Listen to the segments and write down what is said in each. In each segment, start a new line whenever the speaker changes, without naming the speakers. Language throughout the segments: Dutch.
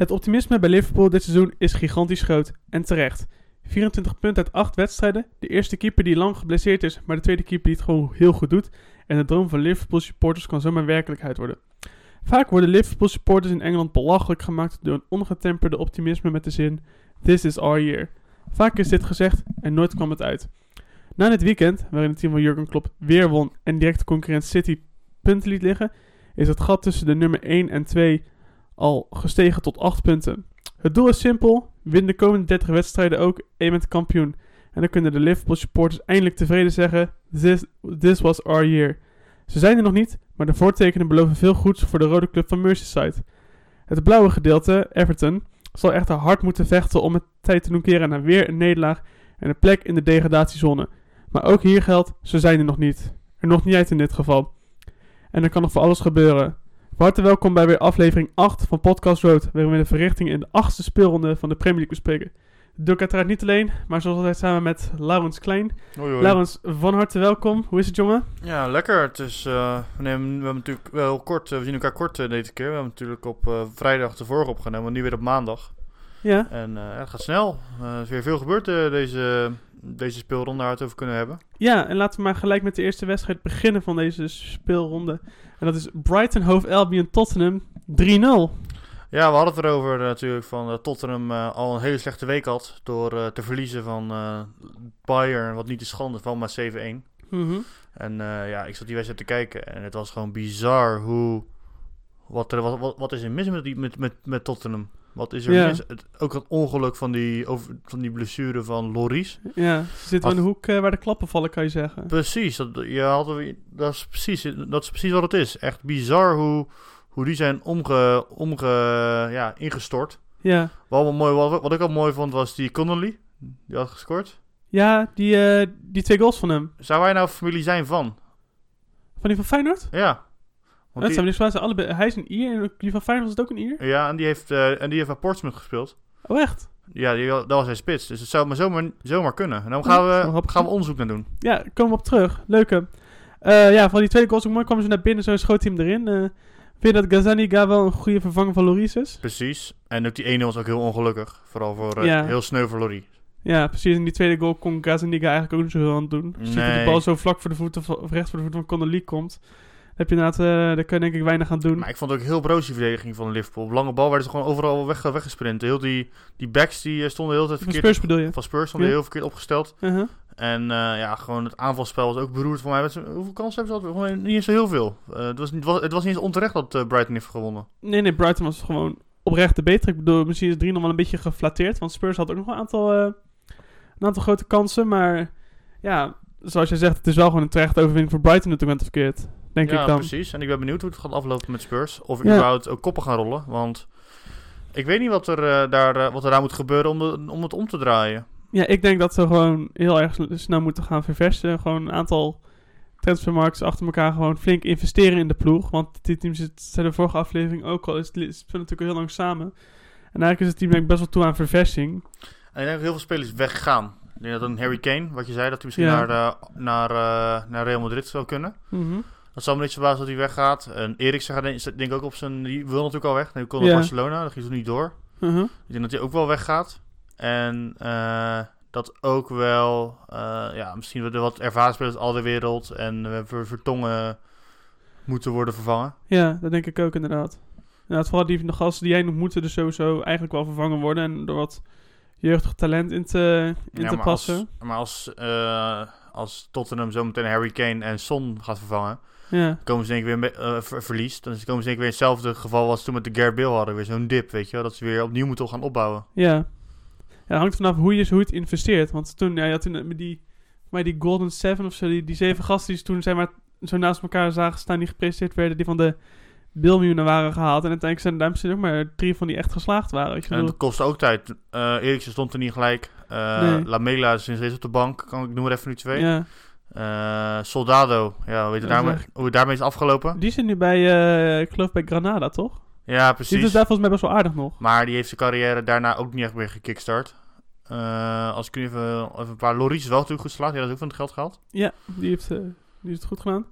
Het optimisme bij Liverpool dit seizoen is gigantisch groot. En terecht. 24 punten uit 8 wedstrijden. De eerste keeper die lang geblesseerd is, maar de tweede keeper die het gewoon heel goed doet. En de droom van Liverpool supporters kan zomaar werkelijkheid worden. Vaak worden Liverpool supporters in Engeland belachelijk gemaakt door een ongetemperde optimisme met de zin This is our year. Vaak is dit gezegd en nooit kwam het uit. Na dit weekend, waarin het team van Jurgen Klopp weer won en directe concurrent City punten liet liggen, is het gat tussen de nummer 1 en 2 al gestegen tot 8 punten. Het doel is simpel: win de komende 30 wedstrijden ook en bent kampioen. En dan kunnen de Liverpool supporters eindelijk tevreden zeggen: this, this was our year. Ze zijn er nog niet, maar de voortekenen beloven veel goeds voor de rode club van Merseyside. Het blauwe gedeelte, Everton, zal echter hard moeten vechten om het tijd te doen keren naar weer een nederlaag en een plek in de degradatiezone. Maar ook hier geldt: ze zijn er nog niet. Er nog niet uit in dit geval. En er kan nog voor alles gebeuren. Van harte welkom bij weer aflevering 8 van Podcast Road, waarin we de verrichting in de achtste speelronde van de Premier League bespreken. Doe ik uiteraard niet alleen, maar zoals altijd samen met Laurens Klein.
Hoi, hoi.
Laurens, van harte welkom. Hoe is het, jongen?
Ja, lekker. Het is, eh, we, nemen, we hebben natuurlijk wel kort, eh, we zien elkaar kort eh, deze keer. We hebben natuurlijk op vrijdag de vorige opgenomen, nu weer op maandag.
Ja,
En het gaat snel. Er is weer veel gebeurd deze, deze speelronde waar we het over kunnen hebben.
ja, en laten we maar gelijk met de eerste wedstrijd beginnen van deze speelronde. En dat is Brighton Hove Albion Tottenham 3-0.
Ja, we hadden het erover eh, natuurlijk van dat Tottenham eh, al een hele slechte week had door eh, te verliezen van eh Bayern, wat niet de schande van, maar 7-1.
Mhm.
En eh, ja, ik zat die wedstrijd te kijken en het was gewoon bizar hoe... Wat, er, wat, wat, wat is er mis met, die, met, met, met Tottenham? Wat is er
Ja.
mis? Het, ook het ongeluk van die, over, van die blessure van Loris.
Ja, ze zitten in de hoek eh, waar de klappen vallen, kan je zeggen.
Precies, dat, je had, dat, is precies, dat is precies wat het is. Echt bizar hoe, hoe die zijn omge, omge, ja, ingestort.
Ja,
Wat, mooi, wat, wat ik al mooi vond was die Connolly. Die had gescoord.
ja die, eh, die twee goals van hem.
Zou hij nou familie zijn van?
Van die van Feyenoord?
Ja. Want
Dat. Hij is een Ier en die van Feyenoord was het ook een Ier?
ja, en die heeft, eh, en die heeft bij Portsmouth gespeeld.
Oh, echt?
Ja, die, dat was zijn spits. Dus het zou maar zomaar, zomaar kunnen. En dan gaan we,
grappig.
gaan we onderzoek naar doen.
Ja, komen we op terug. Leuke. Eh, ja, van die tweede goals ook mooi kwamen ze naar binnen, zo schoot hij hem erin. Eh vind je dat Gazaniga wel een goede vervanger van Loris is?
Precies. En ook die 1-0 was ook heel ongelukkig. Vooral voor
Ja.
heel sneu voor Loris.
Ja, precies. In die tweede goal kon Gazaniga eigenlijk ook niet zo heel aan het doen. Als dat de
Nee.
bal zo vlak voor de voeten, of rechts voor de voeten van Connolly komt. Heb je inderdaad, eh daar kun je denk ik weinig aan doen.
Maar ik vond het ook heel broos die verdediging van Liverpool. Op lange bal werden ze gewoon overal weg, weggesprint. Heel die, die backs die eh, stonden heel
Van
tijd verkeerd.
Spurs bedoel je?
Van Spurs stonden
Ja.
heel verkeerd opgesteld.
Uh-huh.
En eh, ja, gewoon het aanvalspel was ook beroerd voor mij. Hoeveel kansen hebben ze? Gewoon niet eens zo heel veel. Het, was niet, was, het was niet eens onterecht dat Brighton heeft gewonnen.
Nee, nee, Brighton was gewoon oprecht de beter. Ik bedoel, misschien is 3 nog wel een beetje geflatteerd. Want Spurs had ook nog een aantal, een aantal grote kansen. Maar ja, zoals je zegt, het is wel gewoon een terechte overwinning voor Brighton natuurlijk verkeerd. Denk
ja,
ik dan.
precies. En ik ben benieuwd hoe het gaat aflopen met Spurs. Of
Ja.
überhaupt ook koppen gaan rollen. Want ik weet niet wat er, eh, daar, eh, wat er daar moet gebeuren om, de- om het om te draaien.
Ja, ik denk dat ze gewoon heel erg sn- snel moeten gaan verversen. Gewoon een aantal transfermarkts achter elkaar gewoon flink investeren in de ploeg. Want die teams zit- zijn de vorige aflevering ook al. Is, is natuurlijk al heel lang samen. En eigenlijk is het team denk ik best wel toe aan verversing.
En ik denk dat heel veel spelers weggaan. Ik denk dat een Harry Kane, wat je zei, dat hij misschien
Ja.
naar, eh, naar, naar Real Madrid zou kunnen.
Mhm.
Dat zal me niet verbazen dat hij weggaat. En Eriksen gaat denk ik ook op zijn... Die wil natuurlijk al weg. Hij kon
Ja.
naar Barcelona, dat ging toen niet door.
Mhm.
Ik denk dat hij ook wel weggaat. En eh, dat ook wel... eh, ja, misschien wat ervaren spelers al de wereld en uh, ver, Vertongen moeten worden vervangen.
Ja, dat denk ik ook inderdaad. Inderdaad, vooral die de gasten die jij noemt moeten dus sowieso eigenlijk wel vervangen worden. En door wat jeugdig talent in te, in
Ja,
te
maar
passen.
Als, maar als, eh, als Tottenham zometeen Harry Kane en Son gaat vervangen...
Ja,
komen ze denk ik weer eh, ver- verliest. Dan komen ze denk ik weer hetzelfde geval als toen met de Gare Bill hadden. Weer zo'n dip, weet je wel. Dat ze weer opnieuw moeten gaan opbouwen.
ja. Ja, het hangt vanaf hoe je, hoe je het investeert. Want toen, ja, je had toen met die, maar die Golden Seven of zo, die, die zeven gasten die ze toen zeg maar, zo naast elkaar zagen staan, die gepresenteerd werden, die van de bilmiljoenen waren gehaald. En uiteindelijk zijn er daar misschien ook maar drie van die echt geslaagd waren. Weet je,
En dat kost ook tijd. Eh Eriksen stond er niet gelijk. Eh
Nee.
Lamela is steeds op de bank. Kan ik noem er even nu twee.
ja.
Eh, Soldado, ja, hoe, het
is
daarmee, hoe het daarmee is afgelopen.
Die zit nu bij, eh, ik geloof bij Granada, toch?
Ja,
Die
precies.
doet daar volgens mij best wel aardig nog.
Maar die heeft zijn carrière daarna ook niet echt meer gekickstart. Eh, als ik nu even, even een paar... Loris is wel natuurlijk goed geslaagd. Die had ook van het geld gehaald.
Ja, die heeft, die heeft het goed gedaan.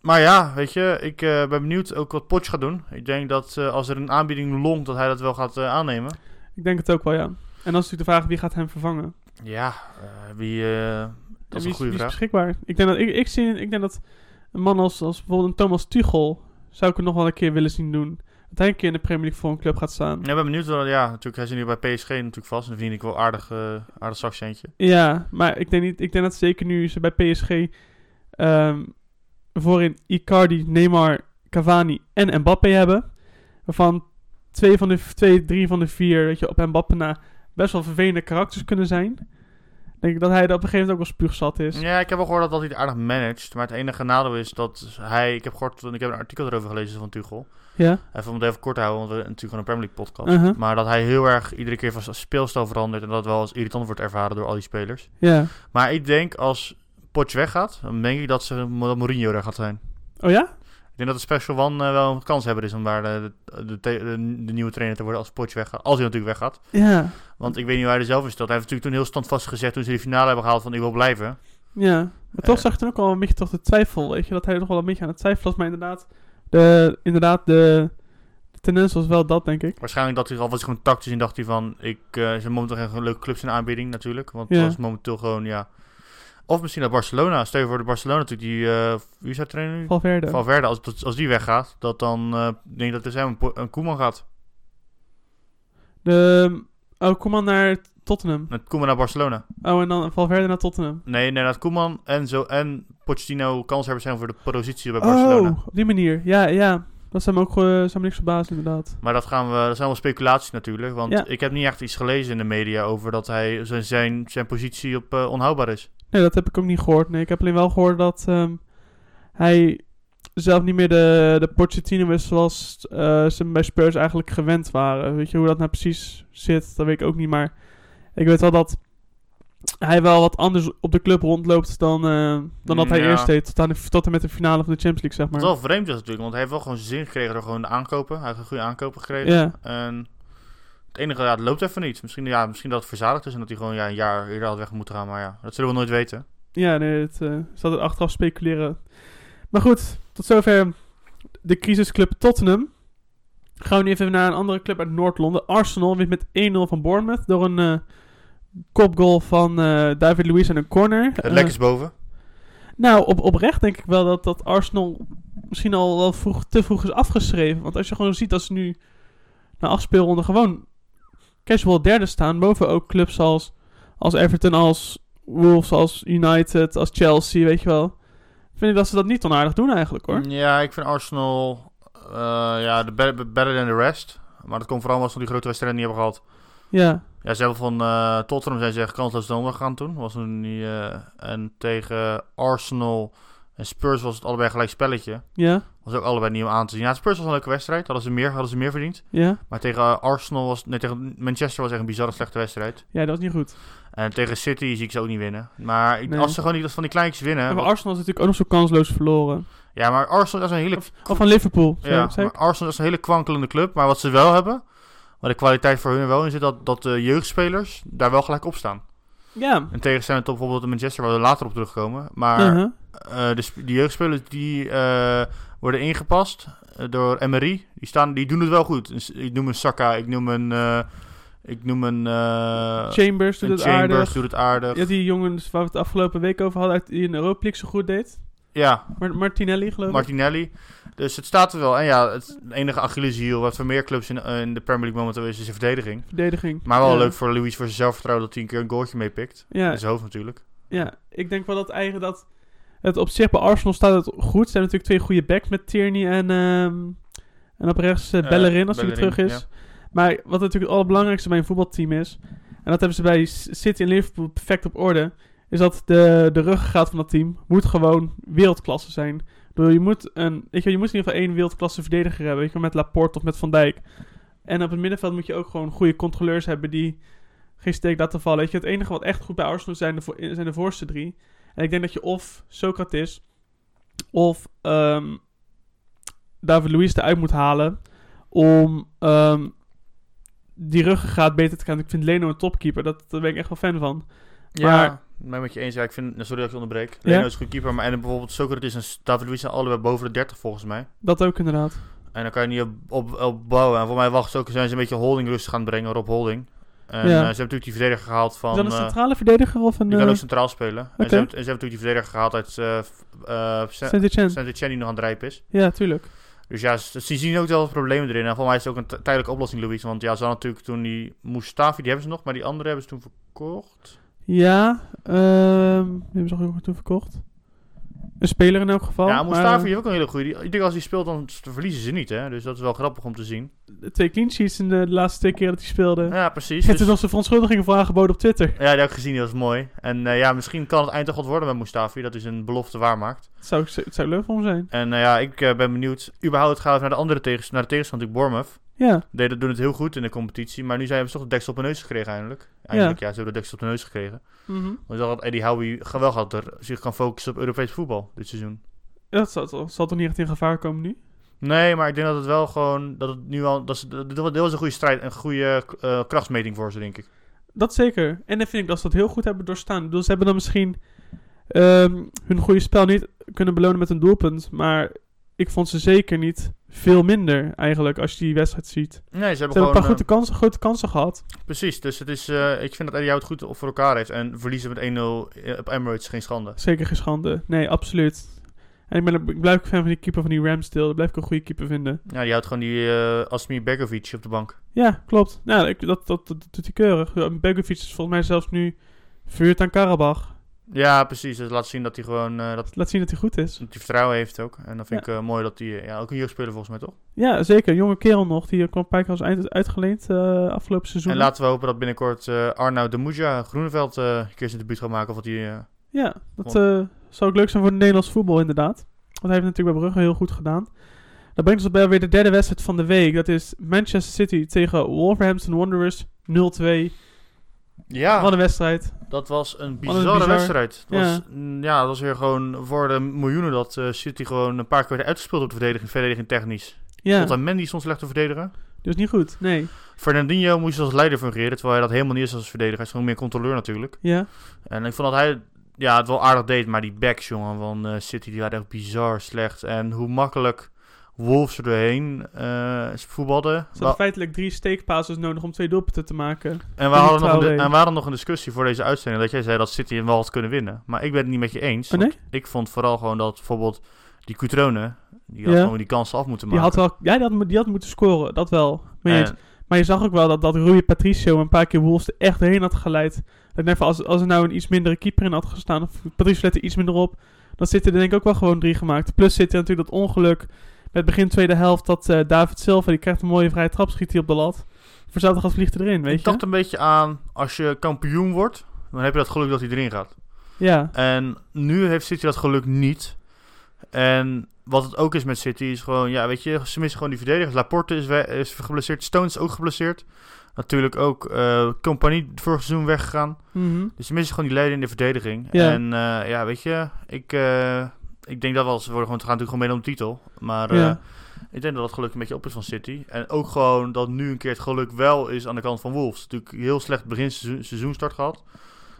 Maar ja, weet je, ik ben benieuwd ook wat Potsch gaat doen. Ik denk dat als er een aanbieding longt, dat hij dat wel gaat aannemen.
Ik denk het ook wel, ja. En dan is natuurlijk de vraag, wie gaat hem vervangen?
Ja, wie... dat is een goede vraag.
beschikbaar? Ik denk dat, ik, ik, zie, ik denk dat een man als, als bijvoorbeeld een Thomas Tuchel... zou ik het nog wel een keer willen zien doen. Dat hij een keer in de Premier League voor een club gaat staan.
Ja, ben benieuwd. wel- Ja, natuurlijk, hij zit nu bij PSG natuurlijk vast. En dan vind ik wel aardig, eh aardig zakcentje.
Ja, maar ik denk, niet, ik denk dat zeker nu ze bij PSG... ehm, voorin Icardi, Neymar, Cavani en Mbappé hebben. Waarvan twee van de twee, drie van de vier, weet je, op Mbappé na best wel vervelende karakters kunnen zijn. Denk ik dat hij er op een gegeven moment ook wel spuugzat is.
Ja, ik heb wel gehoord dat, dat hij het aardig managt. Maar het enige nadeel is dat hij... Ik heb gehoord, ik heb een artikel erover gelezen van Tuchel.
Ja?
Even om het even kort te houden, want we hebben natuurlijk gewoon een Premier League podcast.
Uh-huh.
Maar dat hij heel erg iedere keer van zijn speelstijl verandert. En dat wel als irritant wordt ervaren door al die spelers.
Ja.
Maar ik denk als Potsch weggaat, dan denk ik dat, ze, dat Mourinho er gaat zijn.
Oh ja?
Ik denk dat de Special One eh, wel een kans hebben is om daar de, de, de, de- nieuwe trainer te worden als Potsch weggaat. Als hij natuurlijk weggaat.
Ja.
Want ik weet niet waar hij er zelf in staat. Hij heeft natuurlijk toen heel standvast gezegd toen ze de finale hebben gehaald van ik wil blijven.
Ja. Maar toch
Eh.
zag je toen ook al een beetje toch de twijfel, weet je. Dat hij toch wel een beetje aan het twijfelen was. Maar inderdaad, de, inderdaad de, de tendens was wel dat, denk ik.
Waarschijnlijk dat hij al was gewoon tactisch en dacht hij van ik eh er zijn momenteel geen leuke clubs in aanbieding natuurlijk. Want
Ja.
dat is momenteel gewoon ja. Of misschien naar Barcelona. Stel je voor de Barcelona natuurlijk die eh wie is haar trainer nu?
Valverde.
Valverde. Als, als die weggaat, dat dan eh, denk ik dat er zijn een, een Koeman gaat.
De, oh, kom maar naar Tottenham.
Met Koeman naar Barcelona.
Oh, en dan Valverde naar Tottenham.
Nee, nee, dat Koeman en zo en Pochettino kanshebbers zijn voor de positie bij Barcelona.
Oh, op die manier. Ja, ja. Dat zou me ook eh, zou me niks verbazen, inderdaad.
Maar dat, gaan we, dat zijn wel speculaties natuurlijk. Want
Ja.
ik heb niet echt iets gelezen in de media over dat hij zijn, zijn, zijn positie op onhoudbaar is.
Nee, dat heb ik ook niet gehoord. Nee, ik heb alleen wel gehoord dat ehm, hij zelf niet meer de, de Pochettino is zoals eh, ze bij Spurs eigenlijk gewend waren. Weet je hoe dat nou precies zit? Dat weet ik ook niet. Maar ik weet wel dat hij wel wat anders op de club rondloopt dan, eh, dan dat hij
Ja.
eerst deed. Tot, aan de, tot en met de finale van de Champions League, zeg
Wat
maar.
wel vreemd is natuurlijk, want hij heeft wel gewoon zin gekregen door gewoon de aankopen. Hij heeft een goede aankopen gekregen.
Ja,
En het enige, ja, het loopt even niet. Misschien, ja, misschien dat het verzadigd is en dat hij gewoon ja, een jaar eerder had weg moeten gaan. Maar ja, dat zullen we nooit weten.
ja nee, het eh, is altijd achteraf speculeren. Maar goed, tot zover de crisisclub Tottenham. Gaan we nu even naar een andere club uit Noord-Londen. Arsenal wint met 1-0 van Bournemouth door een eh, kopgoal van eh, David Luiz en een corner.
Het
Eh,
lek is boven.
nou, op, oprecht denk ik wel dat, dat Arsenal misschien al wel vroeg, te vroeg is afgeschreven. Want als je gewoon ziet dat ze nu na acht speelronden gewoon casual derde staan. Boven ook clubs als, als Everton, als Wolves, als United, als Chelsea, weet je wel. Vind ik dat ze dat niet onaardig doen eigenlijk hoor.
Ja, ik vind Arsenal eh, ja, de better, better than the rest. Maar dat komt vooral omdat ze die grote wedstrijden niet hebben gehad.
Ja,
Ja, ze hebben van eh, Tottenham zijn ze echt kansloos de ondergegaan toen. Was toen niet, eh, en tegen Arsenal en Spurs was het allebei gelijk spelletje.
ja,
Was ook allebei niet om aan te zien. Ja, Spurs was een leuke wedstrijd. Hadden ze meer, hadden ze meer verdiend.
ja.
Maar tegen eh, Arsenal was... Nee, tegen Manchester was echt een bizarre slechte wedstrijd.
Ja, dat is niet goed.
En tegen City zie ik ze ook niet winnen. Maar ik-
Nee.
als ze gewoon niet van die kleintjes winnen...
En voor Arsenal is natuurlijk ook nog zo kansloos verloren.
ja, maar Arsenal is een hele...
Of van Liverpool,
Ja, maar Arsenal is een hele kwankelende club. Maar wat ze wel hebben... Waar de kwaliteit voor hun wel in zit... Dat, dat de jeugdspelers daar wel gelijk op staan.
Ja.
In tegenstelling tot bijvoorbeeld de Manchester... Waar we later op terugkomen. Maar
Uh-huh.
eh, de, die jeugdspelers die eh, worden ingepast eh, door Emery. Die, staan, die doen het wel goed. Dus ik noem een Saka, ik noem een... ik noem een...
Chambers doet
een
het
Chambers
aardig.
doet het aardig.
Ja, die jongens waar we het de afgelopen week over hadden, die in de Europa League zo goed deed.
Ja,
Mar- Martinelli, geloof ik.
Martinelli. Dus het staat er wel. En ja, het enige Achilleshiel wat voor meer clubs in, eh, in de Premier League momenteel is, is de verdediging.
Verdediging.
Maar wel
ja.
leuk voor Luis voor zijn zelfvertrouwen dat hij een keer een goaltje meepikt.
Ja,
In zijn hoofd natuurlijk.
ja, ik denk wel dat eigenlijk dat... Het op zich bij Arsenal staat het goed. Er zijn natuurlijk twee goede backs met Tierney en... ehm, en op rechts eh,
Eh,
Bellerin als hij weer terug is. Maar wat natuurlijk het allerbelangrijkste bij een voetbalteam is... En dat hebben ze bij City en Liverpool perfect op orde... Is dat de, de ruggengraat van dat team moet gewoon wereldklasse zijn. Bedoel, je moet, een, weet je, je moet in ieder geval één wereldklasse verdediger hebben. Weet je, met Laporte of met Van Dijk. En op het middenveld moet je ook gewoon goede controleurs hebben die geen steek laten vallen. Weet je, het enige wat echt goed bij Arsenal zijn de, zijn de voorste drie. En ik denk dat je of Socrates of ehm, David Luiz eruit moet halen om ehm, die ruggengraat beter te gaan. Ik vind Leno een topkeeper, dat, daar ben ik echt wel fan van.
Ja,
Maar-
ik ben met je eens. Ja, ik vind, nou, sorry dat ik je onderbreek.
Ja?
Leno is een goede keeper, maar en bijvoorbeeld Socrates en David Luiz zijn allebei boven de 30 volgens mij.
Dat ook inderdaad.
En dan kan je niet op, op, op bouwen. En voor mij wachten ze ook, zijn ze een beetje Holding rustig gaan brengen, Rob Holding. En
Ja.
eh, ze hebben natuurlijk die verdediger gehaald van...
is dat een
eh,
centrale verdediger of een
die kan
uh,
ook centraal spelen. En,
oké.
ze hebben, en ze hebben natuurlijk die verdediger gehaald uit eh eh, Sa-
Saint-Etienne?
Die nog aan het rijpen is.
Ja, tuurlijk.
Dus ja, ze, ze zien ook wel wat problemen erin. En voor mij is het ook een tijdelijke oplossing, Louis. Want ja, ze hadden natuurlijk toen die Mustafi, die hebben ze nog, maar die andere hebben ze toen verkocht.
Ja, ehm die hebben ze ook toen verkocht. Een speler in elk geval.
ja,
maar,
Mustafi heeft ook een hele goede. Ik denk als hij speelt, dan verliezen ze niet, hè. Dus dat is wel grappig om te zien.
eh, Twee clean sheets in de, de laatste twee keer dat hij speelde.
Ja, precies.
Ik heb
Dus,
nog zijn verontschuldigingen voor aangeboden op Twitter.
ja, die heb ik gezien, die was mooi. En eh, ja, misschien kan het eind toch wat worden met Mustafi. Dat is een belofte waarmaakt.
Het zou, het zou leuk voor hem zijn.
En eh, ja, ik eh, ben benieuwd. Überhaupt gaan we naar de andere tegens, naar de tegenstander, natuurlijk Bournemouth.
Ja,
Deden doen het heel goed in de competitie. Maar nu zijn ze toch de deksel op hun neus gekregen eindelijk. Eindelijk, ja, ze hebben de deksel op hun neus gekregen.
mhm.
Want ik dacht dat Eddie Howe wel gaat er zich kan focussen op Europees voetbal dit seizoen.
dat zal, zal, toch niet echt in gevaar komen nu?
Nee, maar ik denk dat het wel gewoon, dat het nu al, dat dat, dit was een goede strijd, een goede eh, krachtsmeting voor ze, denk ik.
Dat zeker. En dan vind ik dat ze dat heel goed hebben doorstaan. Ik bedoel, ze hebben dan misschien ehm, hun goede spel niet kunnen belonen met een doelpunt. Maar ik vond ze zeker niet veel minder eigenlijk als je die wedstrijd ziet.
Nee, ze hebben
Ze hebben
gewoon,
een paar
eh,
grote kansen, grote kansen gehad.
precies, dus het is, eh, ik vind dat Eddie het goed voor elkaar heeft. En verliezen met 1-0 op Emirates is geen schande.
Zeker geen schande. Nee, absoluut. En ik, ben, ik blijf fan van die keeper van die Ramsdale. Dat blijf ik een goede keeper vinden.
Ja, die houdt gewoon die eh Asmir Begovic op de bank.
Ja, klopt. Ja, ik, dat, dat, dat doet hij keurig. Begovic is volgens mij zelfs nu vuurt aan Karabach.
Ja, precies. Dus laat zien dat hij gewoon, eh, dat,
Laat zien dat hij goed is.
dat hij vertrouwen heeft ook. En dan vind ik eh, mooi dat hij, eh, ja, ook een jeugdspeler volgens mij toch?
Ja, zeker. Een jonge kerel nog. Die kwam keer als uit, uitgeleend afgelopen seizoen.
En laten we hopen dat binnenkort Arnoud de Moeja Groeneveld een keer zijn debuut gaat maken. Of wat hij,
Ja, dat zou ook leuk zijn voor het Nederlands voetbal inderdaad. Want hij heeft natuurlijk bij Brugge heel goed gedaan. Dat brengt ons bij weer de derde wedstrijd van de week. Dat is Manchester City tegen Wolverhampton Wanderers 0-2.
Ja,
Wat een wedstrijd.
dat was een
een
bizarre
bizar-
wedstrijd.
Ja.
was, ja, dat was weer gewoon voor de miljoenen dat eh, City gewoon een paar keer werd uitgespeeld op de verdediging, verdediging technisch.
Ja,
Tot aan Mendy stond slecht te verdedigen.
dus niet goed. Nee.
Fernandinho moest als leider fungeren, terwijl hij dat helemaal niet is als verdediger. Hij is gewoon meer controleur natuurlijk.
Ja.
En ik vond dat hij ja, het wel aardig deed, maar die backs, jongen, van eh, City, die waren echt bizar slecht. En hoe makkelijk Wolves er doorheen eh voetbalden.
Ze hadden feitelijk drie steekpases nodig om twee doelpunten te maken.
En we,
die
hadden nog een, en we hadden nog een discussie voor deze uitzending dat jij zei dat City hem wel had kunnen winnen. Maar ik ben het niet met je eens.
Oh, nee?
Ik vond vooral gewoon dat bijvoorbeeld die Cutrone, die had
Ja.
gewoon die kansen af moeten
Die
maken.
had wel, ja, die had, die had moeten scoren. Dat wel. Maar, je,
En-
maar je zag ook wel dat, dat Rui Patricio een paar keer Wolves er echt heen had geleid. Dat van, als, als er nou een iets mindere keeper in had gestaan, of Patricio let er iets minder op, dan zitten er denk ik ook wel gewoon drie gemaakt. Plus zit er natuurlijk dat ongeluk met begin tweede helft dat eh, David Silva, die krijgt een mooie vrije trap, schiet hij op de lat. Hetzelfde gat vliegt erin, weet
ik
je?
dacht een beetje aan, als je kampioen wordt, dan heb je dat geluk dat hij erin gaat.
Ja,
En nu heeft City dat geluk niet. En wat het ook is met City is gewoon, ja, weet je, ze missen gewoon die verdedigers. Laporte is, is geblesseerd, Stones is ook geblesseerd. Natuurlijk ook eh Compagnie vorig seizoen weggegaan.
mhm.
Dus ze missen gewoon die leider in de verdediging.
Ja.
En eh, ja, weet je, ik, ik denk dat wel, ze worden gewoon, gaat natuurlijk gewoon mee om de titel. Maar eh, ik denk dat het geluk een beetje op is van City. En ook gewoon dat nu een keer het geluk wel is aan de kant van Wolves. Natuurlijk heel slecht begin seizoen, seizoenstart gehad.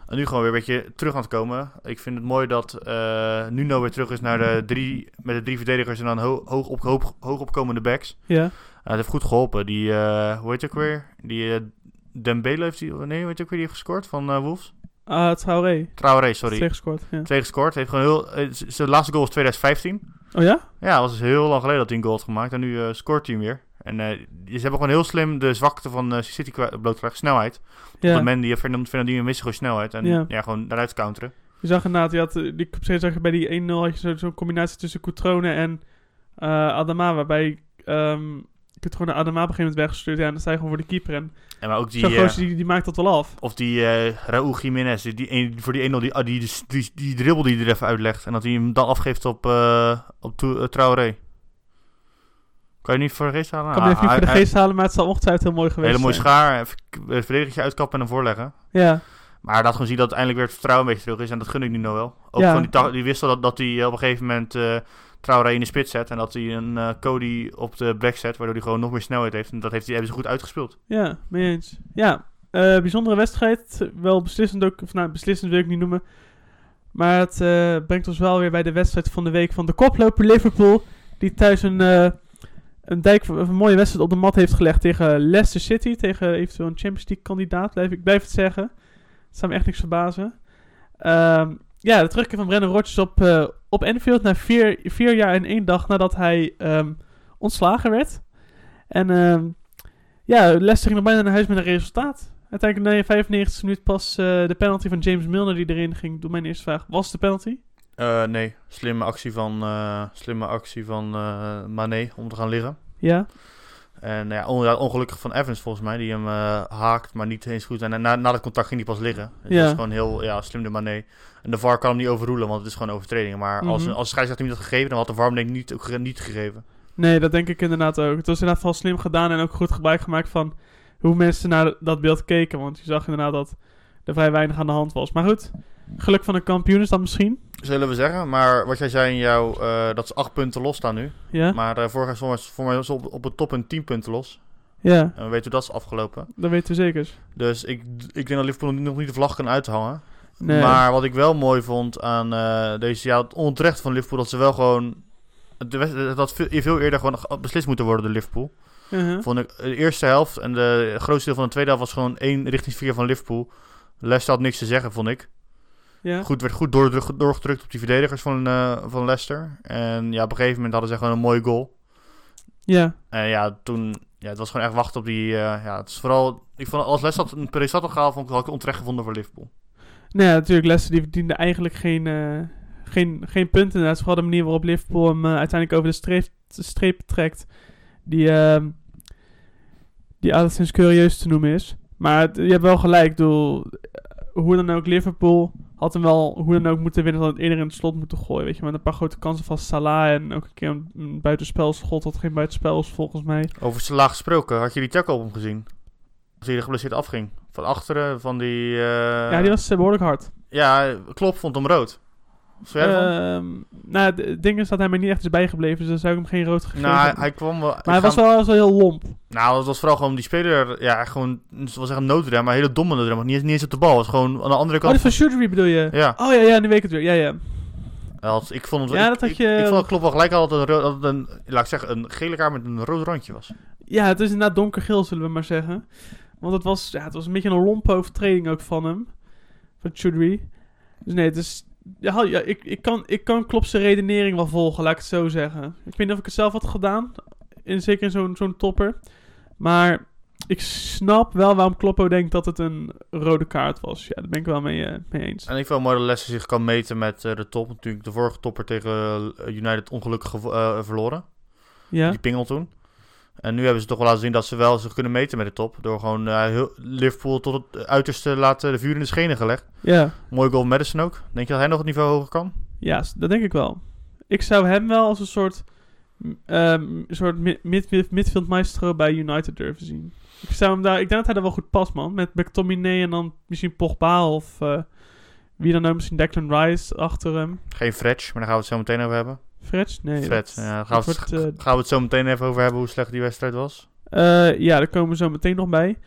En nu gewoon weer een beetje terug aan het komen. Ik vind het mooi dat eh Nuno weer terug is naar de drie, met de drie verdedigers en dan ho- hoog, op, hoog, hoog opkomende backs.
ja.
Uh, het heeft goed geholpen. Die, eh hoe heet ook weer? Die Dembele heeft die, nee, heet het ook weer die heeft gescoord van Wolves?
Ah, Traoré.
Traoré, sorry.
Twee gescoord, ja.
Twee gescoord. Heeft gewoon heel, eh, zijn laatste goal was 2015.
Oh ja?
Ja, dat was dus heel lang geleden dat hij een goal had gemaakt. En nu eh, scoort hij hem weer. En eh, ze hebben gewoon heel slim de zwakte van City blootgelegd. Snelheid. Ja. Mandy en Fernand- Fernandinho missen gewoon snelheid. En
Ja.
ja, gewoon daaruit counteren.
Je zag inderdaad, je had, die, zag je bij die 1-0 had je zo- zo'n combinatie tussen Coutrone en Adama, waarbij ehm, Je kunt gewoon de Adama op een gegeven moment weggestuurd. Ja, en dan sta je gewoon voor de keeper. En
En maar ook die,
zo'n
eh,
gozer, die, die maakt dat wel af.
of die eh Raúl Jiménez, die, voor die 1-0, die, ah, die, die, die, die dribbel die hij er even uitlegt. En dat hij hem dan afgeeft op, eh op eh, Traoré. Kan je niet voor de geest halen?
Ik kan me even niet
Ah,
voor de geest halen, maar het zal ongetwijfeld heel mooi geweest
Hele mooie
zijn.
schaar, even k- een verdedigertje uitkappen en hem voorleggen.
Ja,
Maar dat gewoon zien dat eindelijk weer het vertrouwen een beetje terug is. En dat gun ik nu nog wel. Ook
Ja.
van die, ta- die wissel dat, dat hij op een gegeven moment eh Traoré in de spits zet. En dat hij een eh, Cody op de back zet. Waardoor hij gewoon nog meer snelheid heeft. En dat heeft hij, hebben ze goed uitgespeeld.
ja, mee eens. Ja, eh, bijzondere wedstrijd. Wel beslissend ook, of nou, beslissend wil ik niet noemen. Maar het eh, brengt ons wel weer bij de wedstrijd van de week van de koploper Liverpool. Die thuis een, een, dijk, een mooie wedstrijd op de mat heeft gelegd tegen Leicester City. Tegen eventueel een Champions League kandidaat, blijf ik blijf het zeggen. Het zou me echt niks verbazen. Ehm, ja, de terugkeer van Brendan Rodgers op, eh, op Anfield na vier, vier jaar en één dag nadat hij ehm, ontslagen werd. En ehm, ja, Leicester ging nog bijna naar huis met een resultaat. Uiteindelijk na de 95 minuut pas eh, de penalty van James Milner die erin ging. Doe mijn eerste vraag. Was de penalty?
Eh, nee, slimme actie van, slimme actie van Mané om te gaan liggen.
Ja.
En ja, on- ja, ongelukkig van Evans volgens mij. Die hem eh, haakt, maar niet eens goed. En na, na dat contact ging hij pas liggen. Dus
Ja.
dat is gewoon heel ja, slim de Mané. En de VAR kan hem niet overroelen, want het is gewoon overtreding. Maar als,
Mhm.
als de scheidsrechter hem niet had gegeven, dan had de VAR hem denk ik niet, niet gegeven.
Nee, dat denk ik inderdaad ook. Het was inderdaad wel slim gedaan en ook goed gebruik gemaakt van hoe mensen naar dat beeld keken. Want je zag inderdaad dat er vrij weinig aan de hand was. Maar goed, geluk van de kampioen is dat misschien.
Zullen we zeggen. Maar wat jij zei in jouw, eh, dat is acht punten los staan nu.
Ja,
Maar eh vorig jaar stond het voor mij was op, op het top een 10 punten los.
ja
En we weten hoe dat is afgelopen.
dat weten we zeker.
Dus ik, ik denk dat Liverpool nog niet de vlag kan uithangen.
Nee.
Maar wat ik wel mooi vond aan eh, deze, ja, het onterecht van Liverpool, dat ze wel gewoon, de wedstrijd- dat veel, veel eerder gewoon ge- beslist moeten worden door Liverpool.
Uh-huh.
Vond ik de eerste helft en de grootste deel van de tweede helft was gewoon één richting vier van Liverpool. Leicester had niks te zeggen, vond ik.
Ja.
Goed, werd goed doorgedrukt op die verdedigers van, eh, van Leicester. En ja, op een gegeven moment hadden ze gewoon een mooie goal.
Ja.
En ja, toen, ja, het was gewoon echt wachten op die, eh, ja, het is vooral, ik vond als Leicester een resultaat had gehaald, vond ik, had ik onterecht gevonden voor Liverpool.
Nou ja, natuurlijk, Leicester die verdiende eigenlijk geen, eh, geen, geen punten. Inderdaad, vooral de manier waarop Liverpool hem uiteindelijk over de streep, trekt. Die, ehm die alleszins curieus te noemen is. Maar het- je hebt wel gelijk, ik bedoel, eh, hoe dan ook, Liverpool had hem wel hoe dan ook moeten winnen, dan het eerder in het slot moeten gooien. Weet je, met een paar grote kansen van Salah en ook een keer een, een buitenspelschot dat geen buitenspel was volgens mij.
Over Salah gesproken, had je die tackle op hem gezien? Als hij er geblesseerd afging. Van achteren, van die... eh,
ja, die was eh, behoorlijk hard.
Ja, Klopp vond hem rood.
Ehm, nou, het- het ding is dat hij me niet echt is bijgebleven, dus dan zou ik hem geen rood gegeven
nou, hij, kwam wel...
Maar hij was wel, was wel heel lomp.
Nou, het was vooral gewoon die speler... Ja, gewoon... Het was echt een noodrem, maar een hele domme noodrem. Niet, niet eens op de bal. Het was gewoon aan de andere
Oh,
kant...
die van Surgery bedoel je?
Ja,
Oh ja, ja, nu weet ik het weer. Ja, ja.
had- ik vond het...
Ja,
ik,
dat had je-
Ik, vond dat Klopp wel gelijk had dat het dat het een... Laat ik zeggen, een gele kaart met een rood randje was.
Ja, het is inderdaad donkergeel, zullen we maar zeggen. Want het was, ja, het was een beetje een lompe overtreding ook van hem. Van Choudhury. Dus nee, het is... Ja, ja ik, ik, kan, ik kan Klopse redenering wel volgen, laat ik het zo zeggen. Ik weet niet of ik het zelf had gedaan. In, zeker in zo'n zo'n topper. Maar ik snap wel waarom Kloppo denkt dat het een rode kaart was. Ja, daar ben ik wel mee, eh, mee eens.
En ik vind het mooi dat zich kan meten met eh, de top. Natuurlijk de vorige topper tegen eh, United ongelukkig verloren.
Ja,
Die pingel toen. En nu hebben ze toch wel laten zien dat ze wel zich kunnen meten met de top. Door gewoon eh, heel, Liverpool tot het uiterste laten de vuur in de schenen gelegd.
ja.
Mooi goal Madison ook. Denk je dat hij nog het niveau hoger kan?
Ja, dat denk ik wel. Ik zou hem wel als een soort, m- een soort mi- mid, mid, midfield maestro bij United durven zien. Ik, zou hem daar, ik denk dat hij er wel goed past, man. Met McTominay en dan misschien Pogba of eh, wie dan ook. Misschien Declan Rice achter hem.
Geen Fretch, maar daar gaan we het zo meteen over hebben.
Fred? Nee.
Fred,
dat-
ja, gaan, we
wordt, eh,
gaan we het zo meteen even over hebben hoe slecht die wedstrijd was.
eh, ja, daar komen we zo meteen nog bij.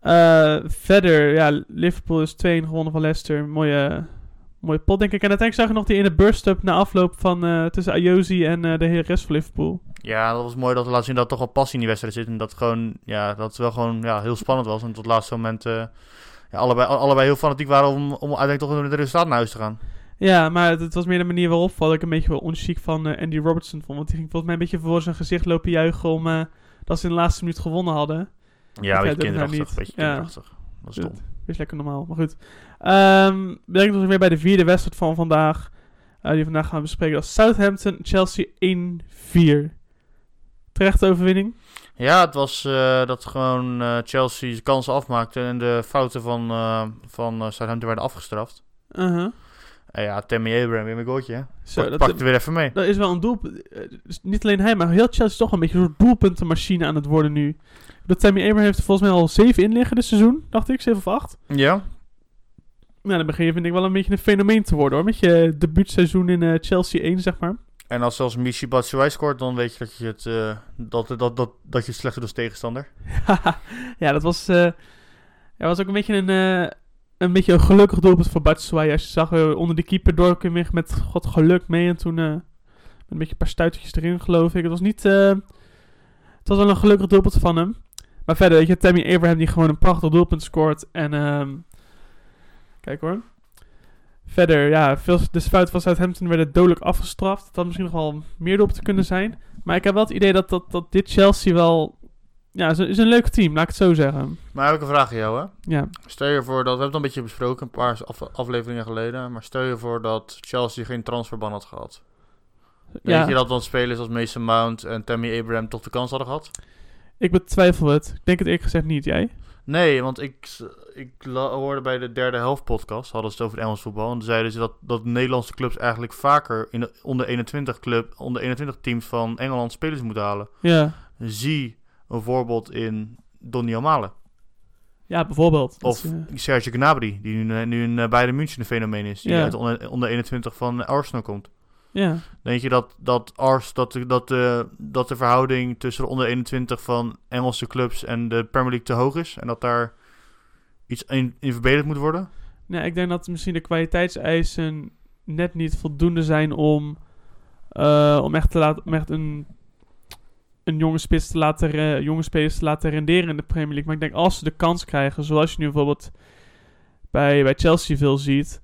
Eh, verder, ja, Liverpool is 2 gewonnen van Leicester. Mooie, mooie pot, denk ik. En uiteindelijk zag je nog die in de burst-up na afloop van tussen Ayozi en de hele rest van Liverpool.
Ja, dat was mooi dat we laten zien dat er toch wel passie in die wedstrijd zit. En dat, gewoon, ja, dat het wel gewoon ja, heel spannend was. En tot het laatste moment ja, allebei, allebei heel fanatiek waren om, om uiteindelijk toch met het resultaat naar huis te gaan.
Ja, maar het, het was meer de manier waarop wat ik een beetje wel onchic van eh, Andy Robertson vond. Want die ging volgens mij een beetje voor zijn gezicht lopen juichen om eh, dat ze in de laatste minuut gewonnen hadden.
Ja, een beetje
nou
kinderachtig. beetje
Ja.
kinderachtig. Dat is dom.
Is lekker normaal, maar goed. Ehm brengt ons weer bij de vierde wedstrijd van vandaag. eh, die we vandaag gaan bespreken. Dat is Southampton, Chelsea 1-4. Terechte overwinning.
Ja, het was dat gewoon Chelsea zijn kansen afmaakte en de fouten van, van Southampton werden afgestraft.
Uh-huh.
En ja, Tammy Abraham weer een goaltje. hè.
Zo,
Pak,
dat,
pakte weer even mee.
dat is wel een doelpunt. eh, dus niet alleen hij, maar heel Chelsea is toch een beetje een soort doelpuntenmachine aan het worden nu. Dat Tammy Abraham heeft er volgens mij al zeven in liggen dit seizoen, dacht ik, zeven of acht.
Ja,
Nou, dan begin je vind ik wel een beetje een fenomeen te worden hoor. Met je debuutseizoen in eh, Chelsea 1, zeg maar.
en als zelfs Michi Batshuayi scoort, dan weet je dat je het, eh, dat, dat, dat, dat je het slechter doet als tegenstander.
ja, dat was, eh, ja, was ook een beetje een, een beetje een gelukkig doelpunt voor Batshuayi. Als je zag eh, onder de keeper door met god geluk mee. En toen met een beetje een paar stuitertjes erin geloof ik. Het was niet... eh, het was wel een gelukkig doelpunt van hem. Maar verder, weet je, Tammy Abraham die gewoon een prachtig doelpunt scoort. En ehm kijk hoor. Verder, ja, veel, de fouten van Southampton werden dodelijk afgestraft. Dat had misschien nog wel meer doelpunten kunnen zijn. Maar ik heb wel het idee dat, dat, dat dit Chelsea wel... Ja, een, is een leuk team, laat ik het zo zeggen.
Maar heb ik een vraag aan jou, hè?
Ja,
Stel je voor dat, we hebben het al een beetje besproken, een paar af- afleveringen geleden, maar stel je voor dat Chelsea geen transferban had gehad. Denk
ja
je dat dan spelers als Mason Mount en Tammy Abraham toch de kans hadden gehad?
ik betwijfel het. Ik denk het eerlijk gezegd niet, jij?
Nee, want ik, ik hoorde bij de derde helft podcast, hadden ze het over het Engels voetbal, en toen zeiden ze dat, dat Nederlandse clubs eigenlijk vaker in de onder 21 club, onder 21 teams van Engeland spelers moeten halen.
Ja,
Zie een voorbeeld in Donny O'Malen.
ja bijvoorbeeld.
Of
is, eh,
Serge Gnabry, die nu, nu in eh, Bayern München een fenomeen is. Die
Ja.
uit onder, onder 21 van Arsenal komt.
ja.
Denk je dat, dat, Ars, dat, de- dat, de, dat de verhouding tussen de onder 21 van Engelse clubs en de Premier League te hoog is? En dat daar iets in, in verbeterd moet worden?
Nee, ik denk dat misschien de kwaliteitseisen net niet voldoende zijn om, eh, om echt, te laten, om echt een, een jonge spits te laten, jonge spelers te laten renderen in de Premier League. Maar ik denk als ze de kans krijgen, zoals je nu bijvoorbeeld bij, bij Chelsea veel ziet,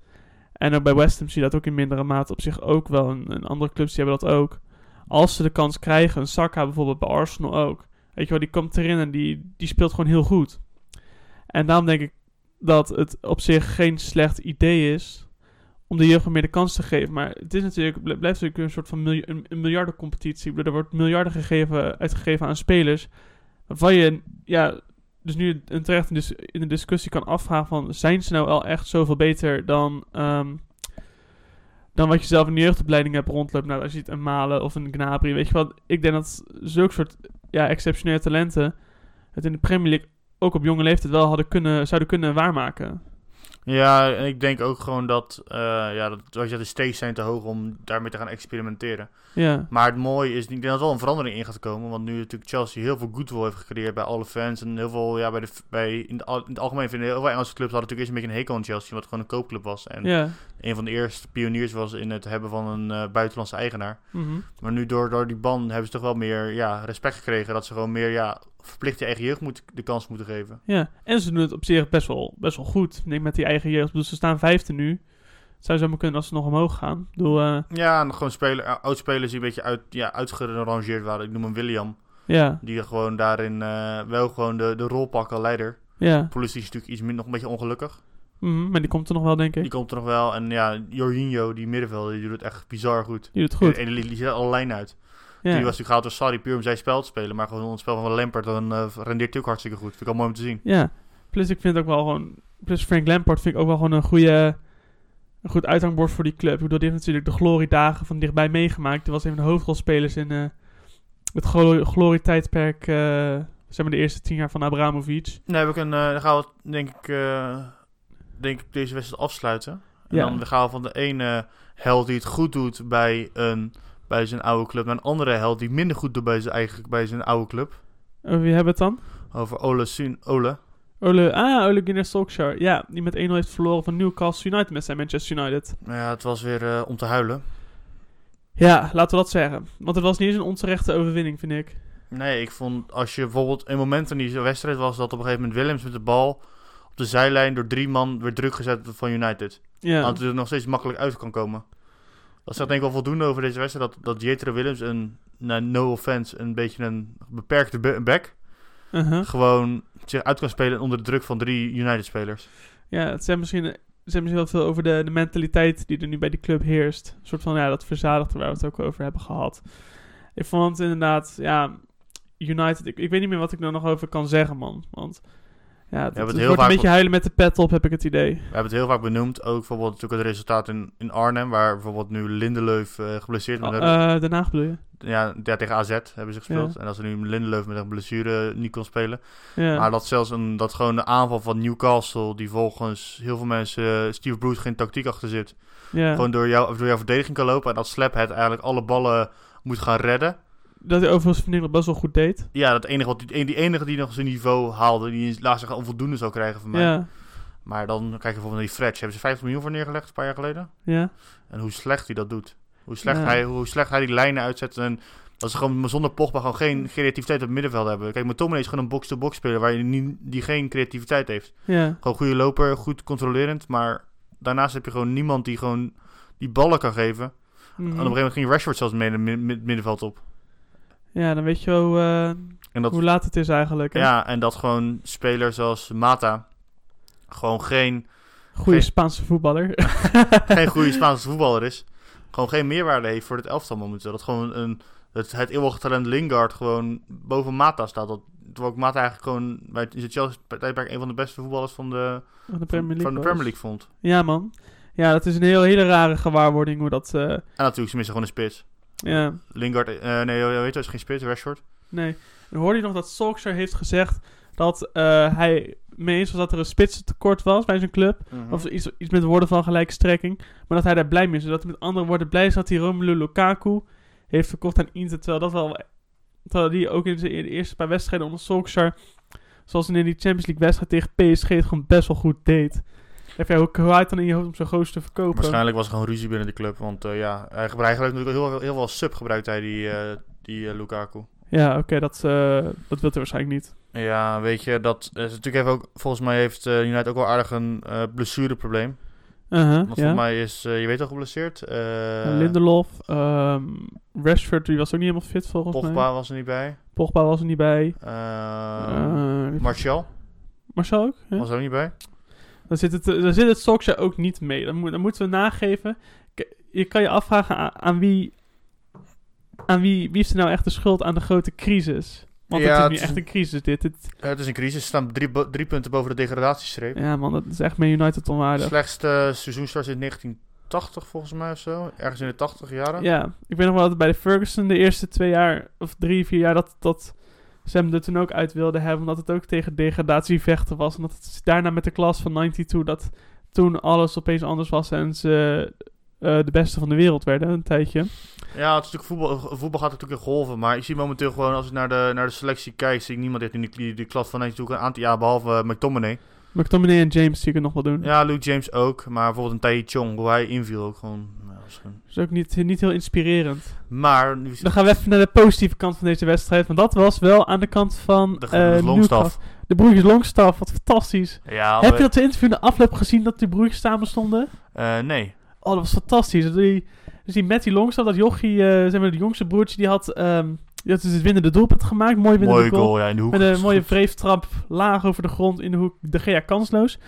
en ook bij West Ham zie je dat ook in mindere mate op zich ook wel. En, en andere clubs die hebben dat ook. Als ze de kans krijgen, een Saka bijvoorbeeld bij Arsenal ook. Weet je wel, die komt erin en die, die speelt gewoon heel goed. En daarom denk ik dat het op zich geen slecht idee is om de jeugd meer de kans te geven. Maar het is natuurlijk, bl- blijft natuurlijk een soort van een, miljardencompetitie. Er wordt miljarden gegeven, uitgegeven aan spelers. Waarvan je, ja, dus nu een terecht in, dis- in de discussie kan afvragen van... zijn ze nou wel echt zoveel beter dan, ehm, dan wat je zelf in de jeugdopleiding hebt rondlopen? Nou, als je ziet een Malen of een Gnabry, weet je wat? Ik denk dat zulke soort ja, exceptionele talenten... het in de Premier League ook op jonge leeftijd wel hadden kunnen, zouden kunnen waarmaken.
Ja, en ik denk ook gewoon dat, eh, ja, dat zoals je de stakes zijn te hoog om daarmee te gaan experimenteren.
Ja,
Maar het mooie is, ik denk dat er wel een verandering in gaat komen. Want nu natuurlijk Chelsea heel veel goodwill heeft gecreëerd bij alle fans. En heel veel, ja, bij de, bij, in, de, in het algemeen vinden heel veel Engelse clubs hadden natuurlijk eerst een beetje een hekel aan Chelsea. Wat gewoon een koopclub was. En
ja.
een van de eerste pioniers was in het hebben van een eh, buitenlandse eigenaar.
mhm.
Maar nu door, door die ban hebben ze toch wel meer ja, respect gekregen. Dat ze gewoon meer ja, verplicht je eigen jeugd moet, de kans moeten geven.
Ja, en ze doen het op zich best wel, best wel goed. Ik denk met die eigen jeugd. Bedoel, ze staan vijfde nu. Het zou zomaar kunnen als ze nog omhoog gaan. Bedoel, eh,
Ja, en gewoon speler, eh, oud-spelers die een beetje uit, ja, uitgerangeerd waren. Ik noem hem William.
ja,
Die gewoon daarin eh, wel gewoon de, de rol pakken leider.
ja.
Politie is natuurlijk iets minder, nog een beetje ongelukkig.
Mhm, maar die komt er nog wel, denk ik.
Die komt er nog wel. En ja, Jorginho, die middenvelder, die doet het echt bizar goed.
Die doet het goed.
En die, die zet alle lijn uit. Die was natuurlijk gehaald door Sarri puur om zijn spel te spelen. Maar gewoon het spel van Lampard, dan eh, rendeert hij ook hartstikke goed. Vind ik al mooi om te zien.
ja. Plus ik vind ook wel gewoon... Plus Frank Lampard vind ik ook wel gewoon een goede... Een goed uithangbord voor die club. Ik bedoel, die heeft natuurlijk de gloriedagen van dichtbij meegemaakt. Die was een van de hoofdrolspelers in eh, het glo- glorietijdperk... eh zeg maar de eerste tien jaar van Abramovic.
Dan heb ik een, dan gaan we denk ik, denk ik deze wedstrijd afsluiten. En
Ja.
dan gaan we van de ene held die het goed doet bij, een, bij zijn oude club... naar een andere held die minder goed doet bij zijn, eigen, bij zijn oude club.
Over wie hebben we het dan?
Over Ole Sun, Ole.
Ole, ah, Ole Gunnar Solskjaer. Ja, die met 1-0 heeft verloren van Newcastle United met zijn Manchester United.
Ja, het was weer eh, om te huilen.
Ja, laten we dat zeggen. Want het was niet eens een onterechte overwinning, vind ik.
Nee, ik vond als je bijvoorbeeld een moment in die wedstrijd was dat op een gegeven moment Willems met de bal op de zijlijn door drie man werd druk gezet van United.
Ja,
Dat het er nog steeds makkelijk uit kan komen. Dat zegt denk ik wel voldoende over deze wedstrijd. Dat, dat Jetro Willems een, nou, no offense, een beetje een beperkte be- back.
uh-huh.
Gewoon zich uit kan spelen onder de druk van drie United-spelers.
ja het zijn misschien, het zijn misschien wel veel over de, de mentaliteit die er nu bij die club heerst. Een soort van, ja, dat verzadigde waar we het ook over hebben gehad. Ik vond het inderdaad, ja... United, ik, ik weet niet meer wat ik er nog over kan zeggen, man. Want ja, het,
het
het
heel
wordt
vaak
een beetje huilen met de pet op, heb ik het idee.
We hebben het heel vaak benoemd. Ook bijvoorbeeld natuurlijk het resultaat in, in Arnhem. Waar bijvoorbeeld nu Lindeleuf eh geblesseerd
Oh,
is.
eh, daarna bedoel je?
ja, ja, tegen AZ hebben ze gespeeld. En als er nu Lindeleuf met een blessure niet kon spelen.
Ja.
Maar dat zelfs een, dat gewoon de aanval van Newcastle, die volgens heel veel mensen eh, Steve Bruce geen tactiek achter zit.
ja.
Gewoon door, jou, door jouw verdediging kan lopen. En dat Slaphead eigenlijk alle ballen moet gaan redden.
Dat hij overigens vind ik nog best wel goed deed.
Ja, dat enige wat, die, die enige die nog zijn niveau haalde, die laatst zich onvoldoende zou krijgen van mij.
Ja,
Maar dan kijk je bijvoorbeeld naar die Fletch. Hebben ze 50 miljoen voor neergelegd een paar jaar geleden?
ja.
En hoe slecht hij dat doet. Hoe slecht,
Ja.
hij, hoe slecht hij die lijnen uitzet. En dat ze gewoon zonder Pogba gewoon geen creativiteit op het middenveld hebben. Kijk, McTominay is gewoon een box-to-box speler waar je niet, die geen creativiteit heeft.
Ja,
Gewoon goede loper, goed controlerend. Maar daarnaast heb je gewoon niemand die gewoon die ballen kan geven.
Mhm.
En op een gegeven moment ging Rashford zelfs mee in het mi- mi- middenveld op.
ja dan weet je wel, eh,
dat,
hoe laat het is eigenlijk. Hè?
ja, en dat gewoon spelers zoals Mata gewoon geen,
Goede Spaanse voetballer.
geen goede Spaanse voetballer is. Gewoon geen meerwaarde heeft voor het elftal momenteel. Dat gewoon een, het, het eeuwige talent Lingard gewoon boven Mata staat. Dat, terwijl ik Mata eigenlijk gewoon bij het Chelsea tijdperk een van de beste voetballers van de,
van de Premier League.
van de
was.
Premier League vond.
Ja, man. Ja, dat is een heel, hele rare gewaarwording hoe dat... eh,
En natuurlijk, ze missen gewoon een spits.
Ja,
Lingard, eh, nee, weet je, is geen spits, Rashford.
nee. En hoorde je nog dat Solskjaer heeft gezegd dat eh, hij mee eens was dat er een spitsentekort was bij zijn club. Of iets, iets met woorden van gelijke strekking. Maar dat hij daar blij mee is. Dat hij met andere woorden blij is dat hij Romelu Lukaku heeft verkocht aan Inter. Terwijl dat wel... Terwijl die ook in de eerste paar wedstrijden onder Solskjaer... Zoals in die Champions League wedstrijd tegen PSG het gewoon best wel goed deed. Hoe, hoe hij het dan in je hoofd om zo'n goos te verkopen?
Waarschijnlijk was er gewoon ruzie binnen de club. Want eh, ja, hij gebruikt natuurlijk heel, veel- heel veel sub gebruikt hij die, eh, die eh, Lukaku.
Ja, oké, dat, dat wil hij waarschijnlijk niet.
Ja, weet je, dat is natuurlijk even ook, volgens mij heeft United ook wel aardig een blessureprobleem.
Uh-huh,
Want
ja.
volgens mij is, je weet al geblesseerd. eh
Lindelof, ehm, Rashford, die was ook niet helemaal fit volgens
Pogba
mij.
was er niet bij.
Pogba was er niet bij.
Eh,
Eh,
Martial
Marcel ook? Ja.
was er ook niet bij.
Dan zit het, dan zit het ook niet mee. Dan, moet, dan moeten we nageven. Je kan je afvragen aan, aan wie... Aan wie, wie heeft er nou echt de schuld aan de grote crisis? Want
Ja,
het is nu
is
echt
een-
crisis dit. Het,
Eh, het is een crisis. Ze staan drie, drie punten boven de degradatiestreep.
ja man, dat is echt met United onwaardig.
Slechtste seizoenstart in 1980 volgens mij of zo. Ergens in de 80 jaren.
Ja, ik weet nog wel dat bij de Ferguson de eerste twee jaar, of drie, vier jaar, dat, dat ze hem er toen ook uit wilden hebben. Omdat het ook tegen degradatie vechten was. En dat het daarna met de klas van 92, dat toen alles opeens anders was en ze eh, de beste van de wereld werden, een tijdje.
Ja, het is natuurlijk voetbal, voetbal gaat natuurlijk in golven. Maar ik zie momenteel gewoon, als ik naar de, naar de selectie kijk, zie ik niemand heeft in die, die, klas van 92 een aantal jaar, behalve eh, McTominay.
McTominay en James zie ik het nog wel doen.
Ja, Luke James ook. Maar bijvoorbeeld een Tai Chong, hoe hij inviel ook gewoon. Nou, dat is
Dat is ook niet, niet heel inspirerend.
Maar, nu is
Dan gaan we even naar de positieve kant van deze wedstrijd. Want dat was wel aan de kant van
de, de Longstaff.
De broertjes Longstaff, wat fantastisch.
Ja,
Heb
we-
je dat interview in de afloop gezien dat die broertjes samen stonden?
eh, nee.
Oh, dat was fantastisch. Die, dus die Matty Longstaff, dat jochie, eh zeg maar, de jongste broertje, die had, ehm die had dus het winnende doelpunt gemaakt. Mooi winnende
Mooie goal, ja, in de hoek.
Met een mooie vreeftrap laag over de grond in de hoek. De Gea kansloos.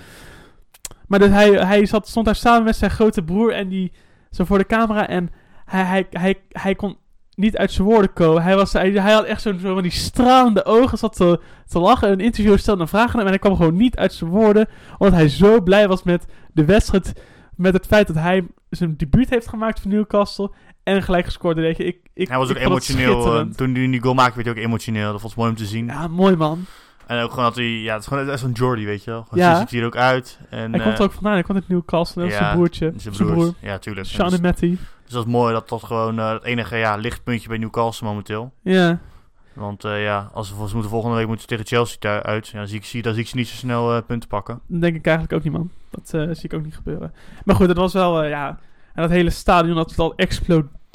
Maar dus hij, hij zat, stond daar samen met zijn grote broer en die zo voor de camera. En hij, hij, hij, hij kon niet uit zijn woorden komen. Hij, was, hij, hij had echt zo'n zo van die stralende ogen. Zat te, te lachen. Een interviewer stelde een vraag aan hem. En hij kwam gewoon niet uit zijn woorden. Omdat hij zo blij was met de wedstrijd. Met het feit dat hij zijn debuut heeft gemaakt voor Newcastle. En gelijk gescoord. Ik, ik,
Hij was ook emotioneel. eh, toen hij die goal maakte, werd hij ook emotioneel. Dat ik mooi om te zien.
Ja, mooi man.
En ook gewoon dat hij... Ja, het is gewoon echt zo'n Jordy, weet je wel. Gewoon,
Ja.
Ziet hij er ook uit. En,
Hij komt
eh,
er ook vandaan. Hij komt uit Newcastle.
Ja,
zijn broertje.
zijn
broer.
Ja, tuurlijk.
Sean
dus,
en Matty.
dus dat is mooi dat dat gewoon eh, het enige ja, lichtpuntje bij Newcastle momenteel.
Ja.
Want eh, ja, als we, ze moeten volgende week moeten tegen Chelsea uit. Ja, dan, zie ik, zie, dan zie ik ze niet zo snel eh, punten pakken.
Dat denk ik eigenlijk ook niet, man. Dat eh, zie ik ook niet gebeuren. Maar goed, dat was wel, eh, ja... En dat hele stadion, dat, dat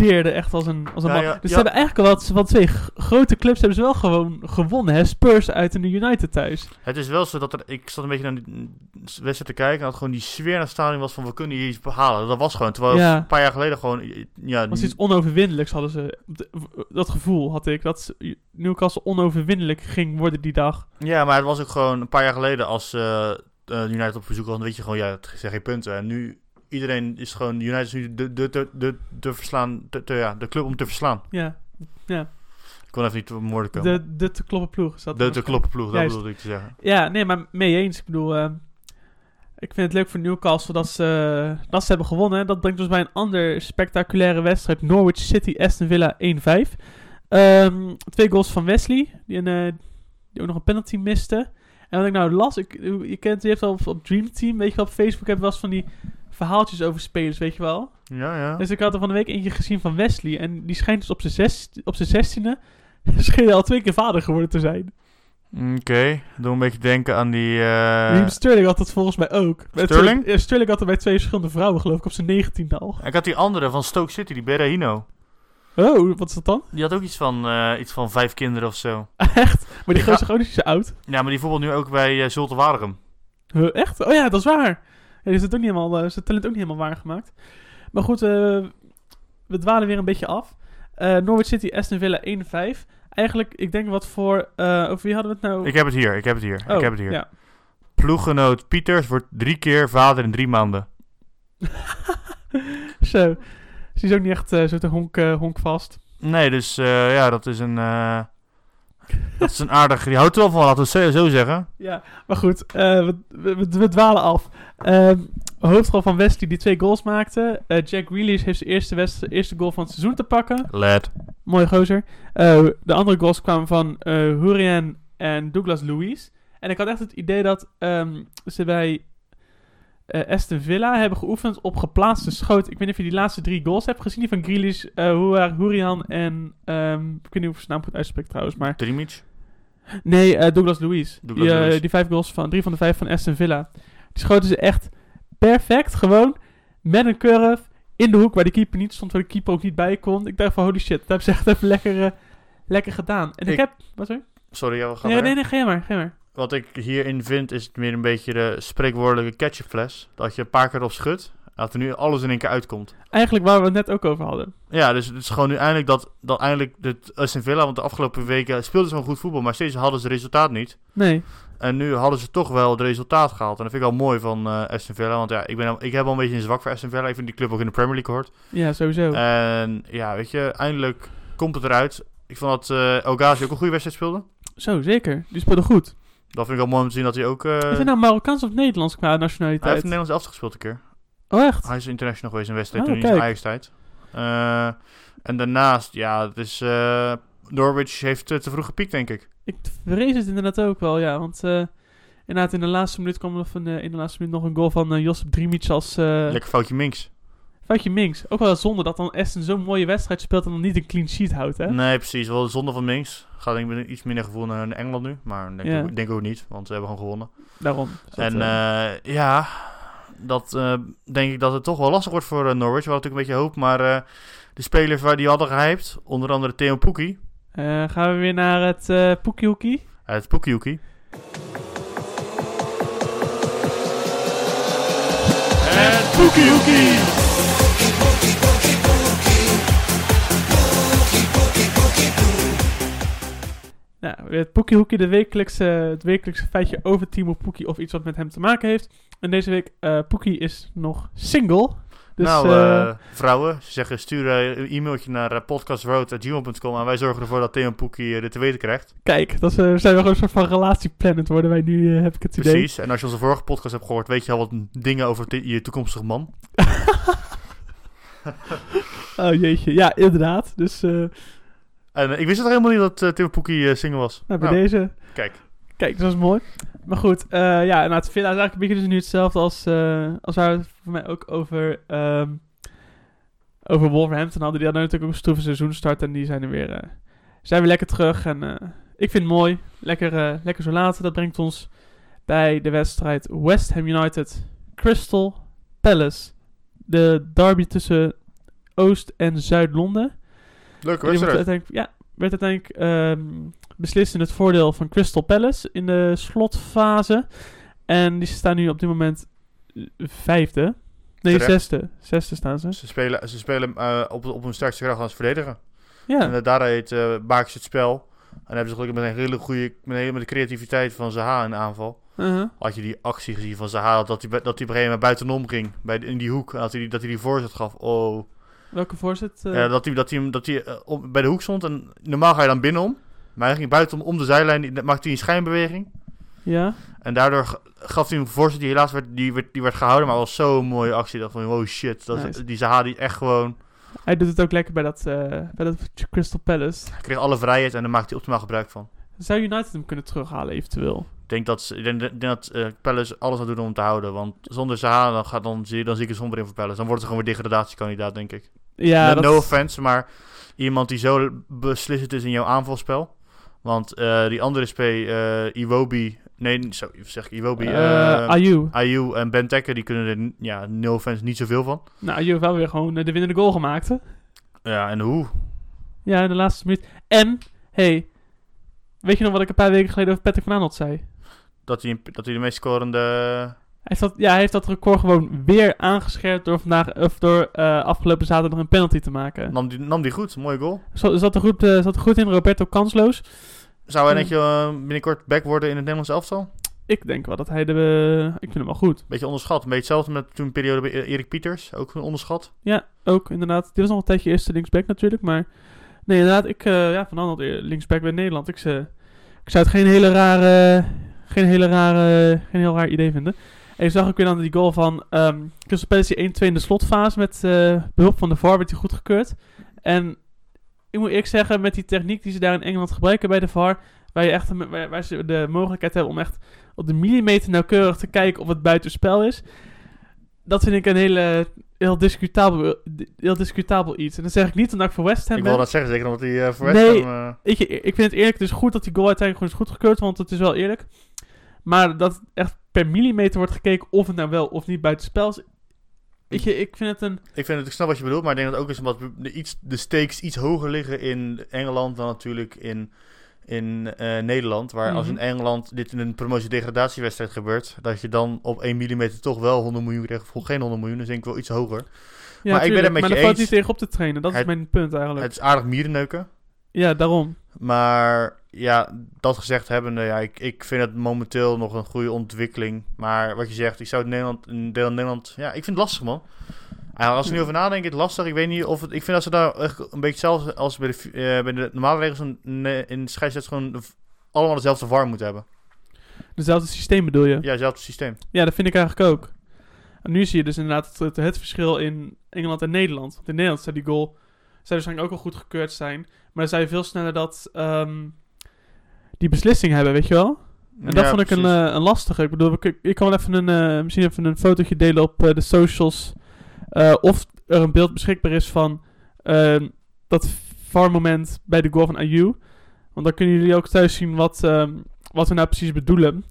explodeerde echt als een, als een
Ja,
dus ze hebben eigenlijk wel, wat- van twee grote clubs hebben ze wel gewoon gewonnen, hè. Spurs uit en de United thuis.
Het is wel zo dat er, ik zat een beetje naar die wedstrijd te kijken. En dat gewoon die sfeer het stadion was van we kunnen hier iets behalen. Dat was gewoon. Terwijl
Ja.
een paar jaar geleden gewoon. Ja,
was iets onoverwinnelijks, hadden ze. Dat gevoel had ik, dat ze- Newcastle onoverwinnelijk ging worden die dag.
ja, maar het was ook gewoon een paar jaar geleden als eh, United op bezoek was. Dan weet je gewoon, ja, het zijn geen punten. En nu, iedereen is gewoon, United is nu de, de, de, de, de, verslaan, de, de- ja, de club om te verslaan.
Ja, ja.
Ik kon even niet op woorden komen.
De, de te kloppen ploeg. dat
De, de
waarschijnlijk.
kloppenploeg, dat bedoelde ik te zeggen.
Ja, nee, maar mee eens. Ik bedoel, eh, ik vind het leuk voor Newcastle dat ze, dat ze hebben gewonnen. Dat brengt ons bij een ander spectaculaire wedstrijd. Norwich City, Aston Villa 1-5. Ehm, twee goals van Wesley, die, een, eh, die ook nog een penalty miste. En wat ik nou las, ik, je kent, je hebt al op, op Dream Team, weet je wel, op Facebook heb je wel eens van die verhaaltjes over spelers, weet je wel.
Ja, ja.
Dus ik had er van de week eentje gezien van Wesley. En die schijnt dus op zijn zes- op zijn zestiende, hij al twee keer vader geworden te zijn.
Oké, doe een beetje denken aan die...
Raheem Sterling had dat volgens mij ook.
Sterling?
twee- Sterling had er bij twee verschillende vrouwen, geloof ik, op zijn negentiende al.
Ik had die andere van Stoke City, die Berahino.
Oh, wat is dat dan?
Die had ook iets van, eh, iets van vijf kinderen of zo.
echt? Maar die gozer is ook niet zo oud.
Ja, maar die voetbalt nu ook bij uh, Zulte Waregem.
Huh, echt? Oh ja, dat is waar. Is het ook niet helemaal, eh, zijn talent ook niet helemaal waargemaakt. Maar goed, eh, we dwalen weer een beetje af. Eh, Norwich City, Aston Villa 1-5. Eigenlijk, ik denk wat voor... over wie hadden we het nou?
Ik heb het hier, ik heb het hier,
Oh,
ik heb het hier.
Ja.
Ploeggenoot Pieters wordt drie keer vader in drie maanden.
Zo. Ze is ook niet echt eh, zo te honk, eh, honkvast.
Nee, dus ja, dat is een... dat is een aardig... Die houdt er wel van, laten we het zo zeggen.
Ja, maar goed, eh, we, we, dwalen af. Ehm hoofdrol van Wesley die twee goals maakte. Eh, Jack Grealish heeft zijn eerste, eerste goal van het seizoen te pakken.
Led.
Mooi gozer. Eh, de andere goals kwamen van Hurrien en Douglas Luiz. En ik had echt het idee dat ehm, ze bij eh, Aston Villa hebben geoefend op geplaatste schoot. Ik weet niet of je die laatste drie goals hebt gezien. Die van Grealish, uh, en... ehm, ik weet niet of ik zijn naam goed uitspreek trouwens, maar...
Drimic.
Nee, eh, Douglas Luiz. Die, die vijf goals van, drie van de vijf van Aston Villa. Die schoten ze echt perfect, gewoon met een curve in de hoek waar de keeper niet stond, waar de keeper ook niet bij kon. Ik dacht van holy shit, dat hebben ze echt even lekker, lekker gedaan. En ik,
Ik-
heb, wat sorry?
Sorry, ja, we gaan
Nee, nee, nee, ga je maar, ga maar.
Wat ik hierin vind, is het meer een beetje de spreekwoordelijke ketchupfles. Dat je een paar keer op schudt, dat er nu alles in één keer uitkomt.
Eigenlijk waar we het net ook over hadden.
Ja, dus het is gewoon nu eindelijk dat, dat eindelijk de Aston Villa, want de afgelopen weken speelden ze gewoon goed voetbal, maar steeds hadden ze het resultaat niet.
Nee,
En nu hadden ze toch wel het resultaat gehaald. En dat vind ik wel mooi van eh Aston Villa, want ja, ik, ben, ik heb al een beetje een zwak voor Aston Villa. Ik vind die club ook in de Premier League hoort.
ja, sowieso.
En ja, weet je, eindelijk komt het eruit. Ik vond dat Ogazi ook een goede wedstrijd speelde.
Zo, zeker. Die speelde goed.
Dat vind ik wel mooi om te zien dat hij ook... eh,
is hij nou Marokkaans of Nederlands qua
hij
nationaliteit?
heeft in Nederlands elftal gespeeld een keer.
Oh, echt?
Hij is international geweest in wedstrijd
Oh,
toen in zijn. Ajax-tijd. Eh, en daarnaast, ja, het is... eh, Norwich heeft te vroeg gepiekt, denk ik.
Ik vrees het inderdaad ook wel, ja. Want inderdaad, in de laatste minuut kwam er nog een, eh, in de laatste minuut nog een goal van Josip Drimic als
Lekker foutje Minks.
Foutje Minks. Ook wel zonde dat dan Aston zo'n mooie wedstrijd speelt en dan niet een clean sheet houdt, hè?
Nee, precies. Wel zonde van Minks. Gaat denk ik met iets minder gevoel naar Engeland nu. Maar denk,
Ja.
ik, denk ook niet, want ze hebben gewoon gewonnen.
Daarom. Dus
en
eh,
eh, ja, dat eh, denk ik dat het toch wel lastig wordt voor Norwich. We hadden natuurlijk een beetje hoop, maar eh, de spelers waar die hadden gehyped, onder andere Theo Poekie,
eh, gaan we weer naar het eh Poekie Hoekie.
het Poekiehoekie.
Het Poekie Nou, het Poekie Hoekie, de wekelijkse, het wekelijkse feitje over Timo Poekie of iets wat met hem te maken heeft. En deze week, eh Poekie is nog single. Dus,
nou,
eh,
eh, vrouwen, ze zeggen stuur een e-mailtje naar uh, podcastroad.gmail.com en wij zorgen ervoor dat Theo Poekie dit te weten krijgt.
kijk, dat zijn we gewoon een soort van relatieplanner worden wij nu, heb ik het idee.
Precies. En als je onze vorige podcast hebt gehoord, weet je al wat dingen over je toekomstige man.
Oh jeetje, ja, inderdaad. Dus
En eh, ik wist het helemaal niet dat eh, Theo Poekie eh, single was.
nou, bij
Nou,
deze,
Kijk.
kijk, dat is mooi. Maar goed, eh, ja, nou, het is eigenlijk een beetje dus nu hetzelfde als, als waar we het voor mij ook over, ehm, over Wolverhampton hadden. Die hadden natuurlijk ook een stroeve seizoenstart en die zijn er weer, zijn weer lekker terug. En ik vind het mooi, lekker, lekker zo laat. Dat brengt ons bij de wedstrijd West Ham United Crystal Palace. De derby tussen Oost- en Zuid-Londen.
Leuke
Die werd
wedstrijd.
uiteindelijk, ja, werd uiteindelijk ehm, beslist in het voordeel van Crystal Palace in de slotfase. En die staan nu op dit moment eh, vijfde. Nee,
Terecht.
zesde. Zesde staan ze.
Ze spelen, ze spelen eh, op, op hun sterkste kracht als verdedigen.
Ja,
En uh, daaruit maken ze het spel. En hebben ze gelukkig met een hele goede, met, een hele- met de creativiteit van Zaha in de aanval.
uh-huh.
Had je die actie gezien van Zaha, dat hij, dat op een gegeven moment buitenom ging, bij in die hoek. En dat hij, die- dat hij die voorzet gaf. Oh,
Welke voorzet? Eh,
dat hij, dat hij, dat hij eh, op- bij de hoek stond en normaal ga je dan binnenom. Maar hij ging buitenom om de zijlijn, maakte hij een schijnbeweging.
ja?
En daardoor gaf hij een voorzet die helaas werd, die werd, die werd gehouden, maar was zo'n mooie actie. Dacht van, wow shit, dat
Nice.
die Zaha die echt gewoon...
Hij doet het ook lekker bij dat, bij dat Crystal Palace.
Hij kreeg alle vrijheid en daar maakte hij optimaal gebruik van.
Zou United hem kunnen terughalen eventueel?
Ik denk dat, ze- ik denk, dat Palace alles aan doen om hem te houden. Want zonder Zaha dan, gaat, dan, zie, dan zie ik een somber in voor Palace. Dan wordt het gewoon weer degradatiekandidaat, denk ik.
Ja,
no,
dat
no offense, maar iemand die zo beslissend is in jouw aanvalspel. Want eh, die andere SP, eh Iwobi... Nee, zo zeg ik Iwobi.
eh
eh
Ayew.
Ayew en Benteke, die kunnen er ja, no offense niet zoveel van.
Nou, Ayew heeft wel weer gewoon de winnende goal gemaakt, hè?
Ja, en hoe?
Ja, in de laatste minuut. En, hey, weet je nog wat ik een paar weken geleden over Patrick van Aanholt zei?
Dat hij, dat hij de meest scorende...
Hij heeft dat, ja, hij heeft dat record gewoon weer aangescherpt door, vandaag, of door eh, afgelopen zaterdag een penalty te maken.
Nam die, nam die goed, mooie goal.
Zat, zat, er goed, eh, zat er goed in, Roberto kansloos.
Zou hij netje eh, binnenkort back worden in het Nederlands elftal?
Ik denk wel dat hij de... ik vind hem wel goed.
Beetje onderschat. Een beetje hetzelfde met toen periode bij Erik Pieters. Ook onderschat.
Ja, ook inderdaad. Dit was nog een tijdje eerste linksback natuurlijk, maar... Nee, inderdaad, ik... ja, Van linksback bij Nederland. Ik, ze- ik zou het geen hele rare... Geen hele rare... Geen heel raar idee vinden. En je zag ook weer dan die goal van... ehm Crystal Palace die 1-2 in de slotfase. Met eh, behulp van de VAR werd hij goedgekeurd. En ik moet eerlijk zeggen, met die techniek die ze daar in Engeland gebruiken bij de VAR... Waar, je echt, waar, waar ze de mogelijkheid hebben om echt op de millimeter nauwkeurig te kijken of het buitenspel is. Dat vind ik een hele, heel discutabel, heel discutabel iets. En dat zeg ik niet omdat ik voor West Ham
Ik wil dat zeggen, zeker omdat hij eh, voor West
Nee.
Ham... eh,
Ik, ik vind het eerlijk, het is goed dat die goal uiteindelijk gewoon is goedgekeurd, want het is wel eerlijk. Maar dat echt per millimeter wordt gekeken of het nou wel of niet buitenspel is. Je, ik vind het een...
ik vind het, ik snap wat je bedoelt, maar ik denk dat ook is omdat de, iets, de stakes iets hoger liggen in Engeland dan natuurlijk in, in eh, Nederland. Waar als in
Mhm.
Engeland dit in een promotie-degradatiewedstrijd gebeurt, dat je dan op 1 mm toch wel 100 miljoen krijgt, of geen 100 miljoen, dus denk ik wel iets hoger.
Ja,
Maar ik ben het met
maar
je
daar valt
eens.
niet tegen op te trainen. Dat
Het-
is mijn punt eigenlijk.
Het is aardig mierenneuken.
ja, daarom.
Maar ja, dat gezegd hebbende, ja, ik, ik vind het momenteel nog een goede ontwikkeling. Maar wat je zegt, ik zou het Nederland, in deel Nederland, ja, ik vind het lastig man. Als ik nu over nadenk, het lastig. Ik weet niet of het, ik vind dat ze daar echt een beetje hetzelfde als bij de, eh, bij de normale regels in, in scheidsrechts gewoon allemaal dezelfde VAR moeten hebben.
Dezelfde systeem bedoel je?
Ja, hetzelfde systeem.
Ja, dat vind ik eigenlijk ook. En nu zie je dus inderdaad het, het, het verschil in Engeland en Nederland. Want in Nederland zou die goal zou waarschijnlijk ook al goed gekeurd zijn. Maar dan zou je veel sneller dat, ehm, die beslissing hebben, weet je wel? En dat
Ja,
vond ik een, eh, een lastige. Ik bedoel, ik, ik kan wel even een, eh, misschien even een fotootje delen op eh, de socials. of er een beeld beschikbaar is van ehm, dat VAR-moment bij de goal van Ayew. Want dan kunnen jullie ook thuis zien wat, ehm, wat we nou precies bedoelen.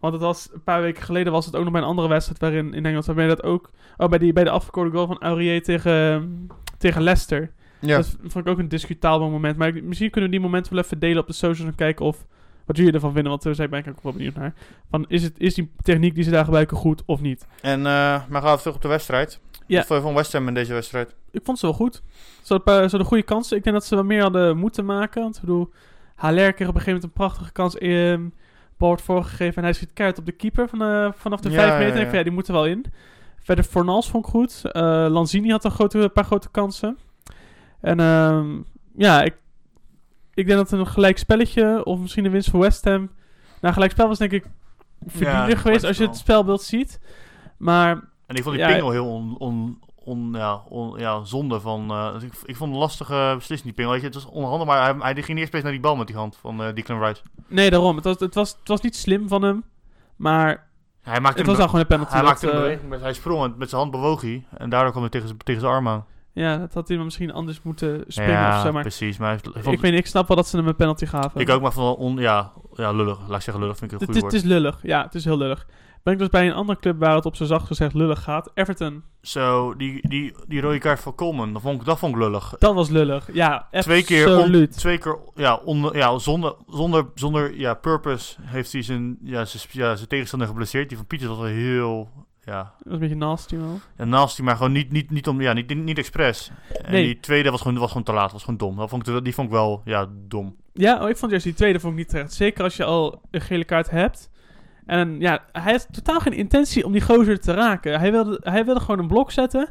Want het was een paar weken geleden was het ook nog bij een andere wedstrijd waarin in Engeland waarbij dat ook. Oh, bij, die, bij de afgekeurde goal van Aurier tegen, tegen Leicester.
Ja.
Dat vond ik ook een discutabel moment. Maar ik- misschien kunnen we die momenten wel even delen op de socials en kijken of wat jullie ervan vinden. Want daar ben ik ook wel benieuwd naar. Van, is, het, is die techniek die ze daar gebruiken goed of niet?
En, uh, maar gaan we terug op de wedstrijd.
Ja.
Wat vond je van West Ham in deze wedstrijd?
Ik vond ze wel goed. Ze hadden, ze goede kansen. Ik denk dat ze wel meer hadden moeten maken. Want ik bedoel, Haller kreeg op een gegeven moment een prachtige kans. in wordt voorgegeven en hij schiet keihard op de keeper van, eh, vanaf de
Ja,
5
ja,
meter. En ik
ja.
ja, die moeten wel in. Verder Fornals vond ik goed. Eh, Lanzini had een, grote, een paar grote kansen. En ehm, ja, ik, ik denk dat een gelijk spelletje of misschien een winst voor West Ham. Nou, gelijk spel was denk ik verdiender
Ja,
geweest als je het spelbeeld ziet. Maar
En ik vond die
Ja,
pingel heel on, on, on, ja, on, ja, zonde van... eh, ik, ik vond een lastige beslissing, die pingel. Weet je, het was onhandig, maar hij, hij ging eerst eens naar die bal met die hand van eh Declan Rice.
nee, daarom. Het was, het, was, het was niet slim van hem. Maar
Hij maakte
het was al gewoon een penalty.
Hij
dat,
maakte een beweging, met, hij sprong en met zijn hand bewoog hij. En daardoor kwam hij tegen, tegen zijn arm aan.
Ja, dat had hij misschien anders moeten springen
ja,
of zo. Maar
precies. Maar hij vond-
ik, weet, niet, ik snap wel dat ze hem een penalty gaven.
ik ook, maar van on, ja, ja, lullig. Laat ik zeggen lullig, vind ik een
het,
goed woord.
het is lullig. Ja, het is heel lullig. Ben ik dus bij een andere club waar het op zo zacht gezegd lullig gaat. Everton.
Zo, die, die, die rode kaart van Coleman, dat vond ik, dat vond ik lullig.
Dat was lullig. Ja,
Twee keer, on- twee keer ja, on, ja, zonder, zonder, zonder ja, purpose heeft hij zijn, ja, zijn, ja, zijn tegenstander geblesseerd. Die van Pieters was wel heel ja,
Dat was een beetje nasty wel.
ja, nasty, maar gewoon niet, niet, niet, om, ja, niet, niet, niet expres. En
Nee.
die tweede was gewoon, was gewoon te laat, was gewoon dom. Dat vond ik, die vond ik wel ja, dom.
Ja, oh, ik vond juist die tweede vond ik niet terecht. Zeker als je al een gele kaart hebt. En ja, hij had totaal geen intentie om die gozer te raken. Hij wilde, hij wilde gewoon een blok zetten,